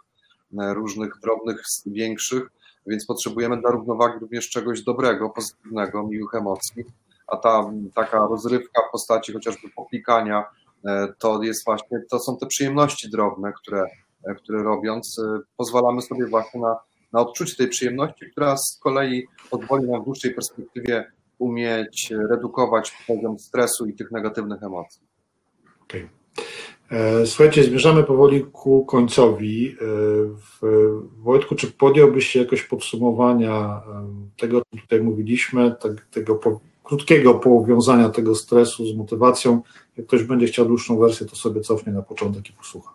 e, różnych drobnych, większych, więc potrzebujemy dla równowagi również czegoś dobrego, pozytywnego, miłych emocji a ta taka rozrywka w postaci chociażby poklikania, e, to jest właśnie, to są te przyjemności drobne, które, e, które robiąc, pozwalamy sobie właśnie na, na odczucie tej przyjemności, która z kolei pozwoli nam w dłuższej perspektywie umieć redukować poziom stresu i tych negatywnych emocji. Okay. Słuchajcie, zmierzamy powoli ku końcowi. Wojtku, czy podjąłbyś się jakoś podsumowania tego, o czym tutaj mówiliśmy, tego krótkiego powiązania tego stresu z motywacją. Jak ktoś będzie chciał dłuższą wersję, to sobie cofnie na początek i posłucha.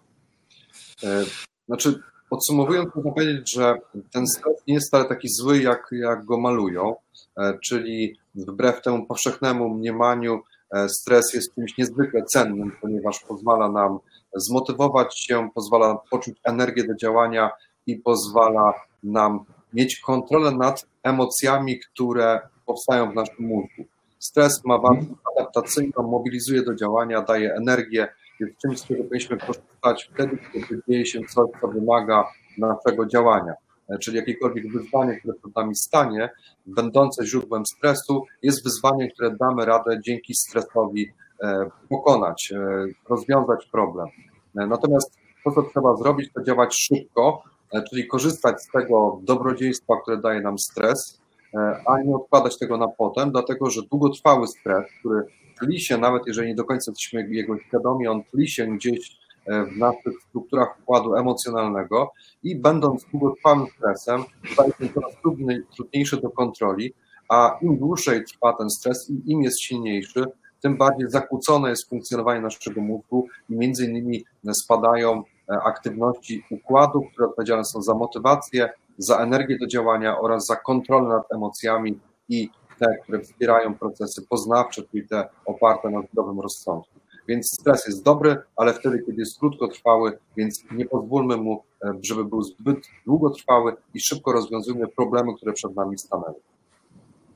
E, znaczy, podsumowując, można powiedzieć, że ten stres nie jest wcale taki zły, jak, jak go malują, e, czyli wbrew temu powszechnemu mniemaniu, e, stres jest czymś niezwykle cennym, ponieważ pozwala nam zmotywować się, pozwala poczuć energię do działania i pozwala nam mieć kontrolę nad emocjami, które powstają w naszym mózgu. Stres ma wartość adaptacyjną, mobilizuje do działania, daje energię, jest czymś, z czego powinniśmy korzystać wtedy, kiedy dzieje się coś, co wymaga naszego działania. E, czyli jakiekolwiek wyzwanie, które przed nami stanie, będące źródłem stresu, jest wyzwaniem, które damy radę dzięki stresowi e, pokonać, e, rozwiązać problem. Natomiast to, co trzeba zrobić, to działać szybko, czyli korzystać z tego dobrodziejstwa, które daje nam stres, a nie odkładać tego na potem, dlatego że długotrwały stres, który tli się, nawet jeżeli nie do końca jesteśmy jego świadomi, on tli się gdzieś e, w naszych strukturach układu emocjonalnego i będąc długotrwałym stresem, staje się coraz trudniejszy do kontroli, a im dłużej trwa ten stres i im jest silniejszy, tym bardziej zakłócone jest funkcjonowanie naszego mózgu i między innymi spadają e, aktywności układów, które odpowiedzialne są za motywację, za energię do działania oraz za kontrolę nad emocjami i te, które wspierają procesy poznawcze, czyli te oparte na zdrowym rozsądku. Więc stres jest dobry, ale wtedy, kiedy jest krótkotrwały, więc nie pozwólmy mu, e, żeby był zbyt długotrwały i szybko rozwiązujmy problemy, które przed nami stanęły.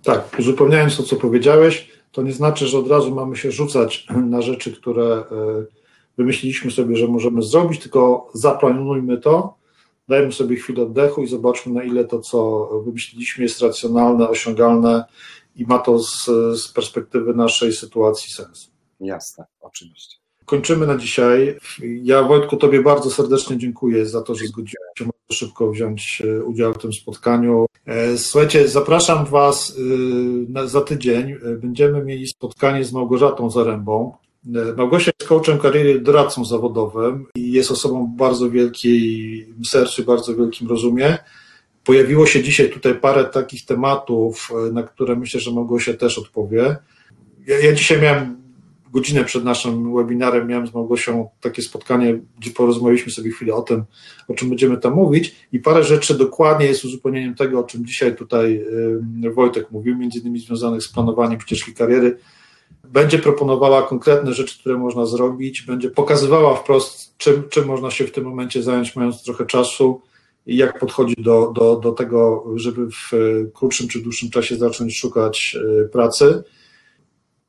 Tak, uzupełniając to, co powiedziałeś, to nie znaczy, że od razu mamy się rzucać na rzeczy, które e, wymyśliliśmy sobie, że możemy zrobić, tylko zaplanujmy to, dajmy sobie chwilę oddechu i zobaczmy, na ile to, co wymyśliliśmy, jest racjonalne, osiągalne i ma to z, z perspektywy naszej sytuacji sens. Jasne, oczywiście. Kończymy na dzisiaj. Ja, Wojtku, Tobie bardzo serdecznie dziękuję za to, że zgodziłeś się szybko wziąć e, udział w tym spotkaniu. E, słuchajcie, zapraszam Was e, za tydzień. Będziemy mieli spotkanie z Małgorzatą Zarębą, Małgosia jest coachem kariery, doradcą zawodowym i jest osobą bardzo wielkiej sercu, bardzo wielkim rozumie. Pojawiło się dzisiaj tutaj parę takich tematów, na które myślę, że Małgosia też odpowie. Ja, ja dzisiaj miałem godzinę przed naszym webinarem, miałem z Małgosią takie spotkanie, gdzie porozmawialiśmy sobie chwilę o tym, o czym będziemy tam mówić i parę rzeczy dokładnie jest uzupełnieniem tego, o czym dzisiaj tutaj Wojtek mówił, między innymi związanych z planowaniem ścieżki kariery. Będzie proponowała konkretne rzeczy, które można zrobić, będzie pokazywała wprost, czym, czym można się w tym momencie zająć, mając trochę czasu i jak podchodzi do, do, do tego, żeby w krótszym czy dłuższym czasie zacząć szukać e, pracy.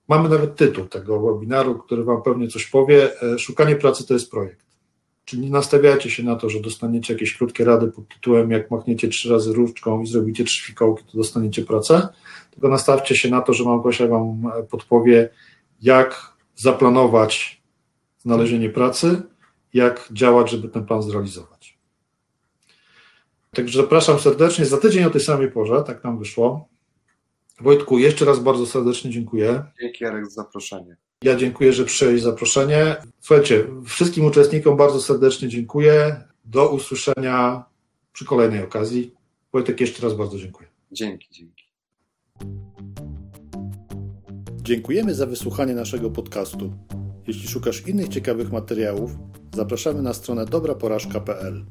Mamy nawet tytuł tego webinaru, który Wam pewnie coś powie. E, szukanie pracy to jest projekt. Czyli nie nastawiajcie się na to, że dostaniecie jakieś krótkie rady pod tytułem jak machniecie trzy razy różdżką i zrobicie trzy fikołki, to dostaniecie pracę, tylko nastawcie się na to, że Małgosia Wam podpowie, jak zaplanować znalezienie pracy, jak działać, żeby ten plan zrealizować. Także zapraszam serdecznie za tydzień o tej samej porze, tak nam wyszło. Wojtku, jeszcze raz bardzo serdecznie dziękuję. Dzięki Jarek za zaproszenie. Ja dziękuję, że przyjęli zaproszenie. Słuchajcie, wszystkim uczestnikom bardzo serdecznie dziękuję. Do usłyszenia przy kolejnej okazji. Wojtek, jeszcze raz bardzo dziękuję. Dzięki, dzięki. Dziękujemy za wysłuchanie naszego podcastu. Jeśli szukasz innych ciekawych materiałów, zapraszamy na stronę dobraporażka.pl.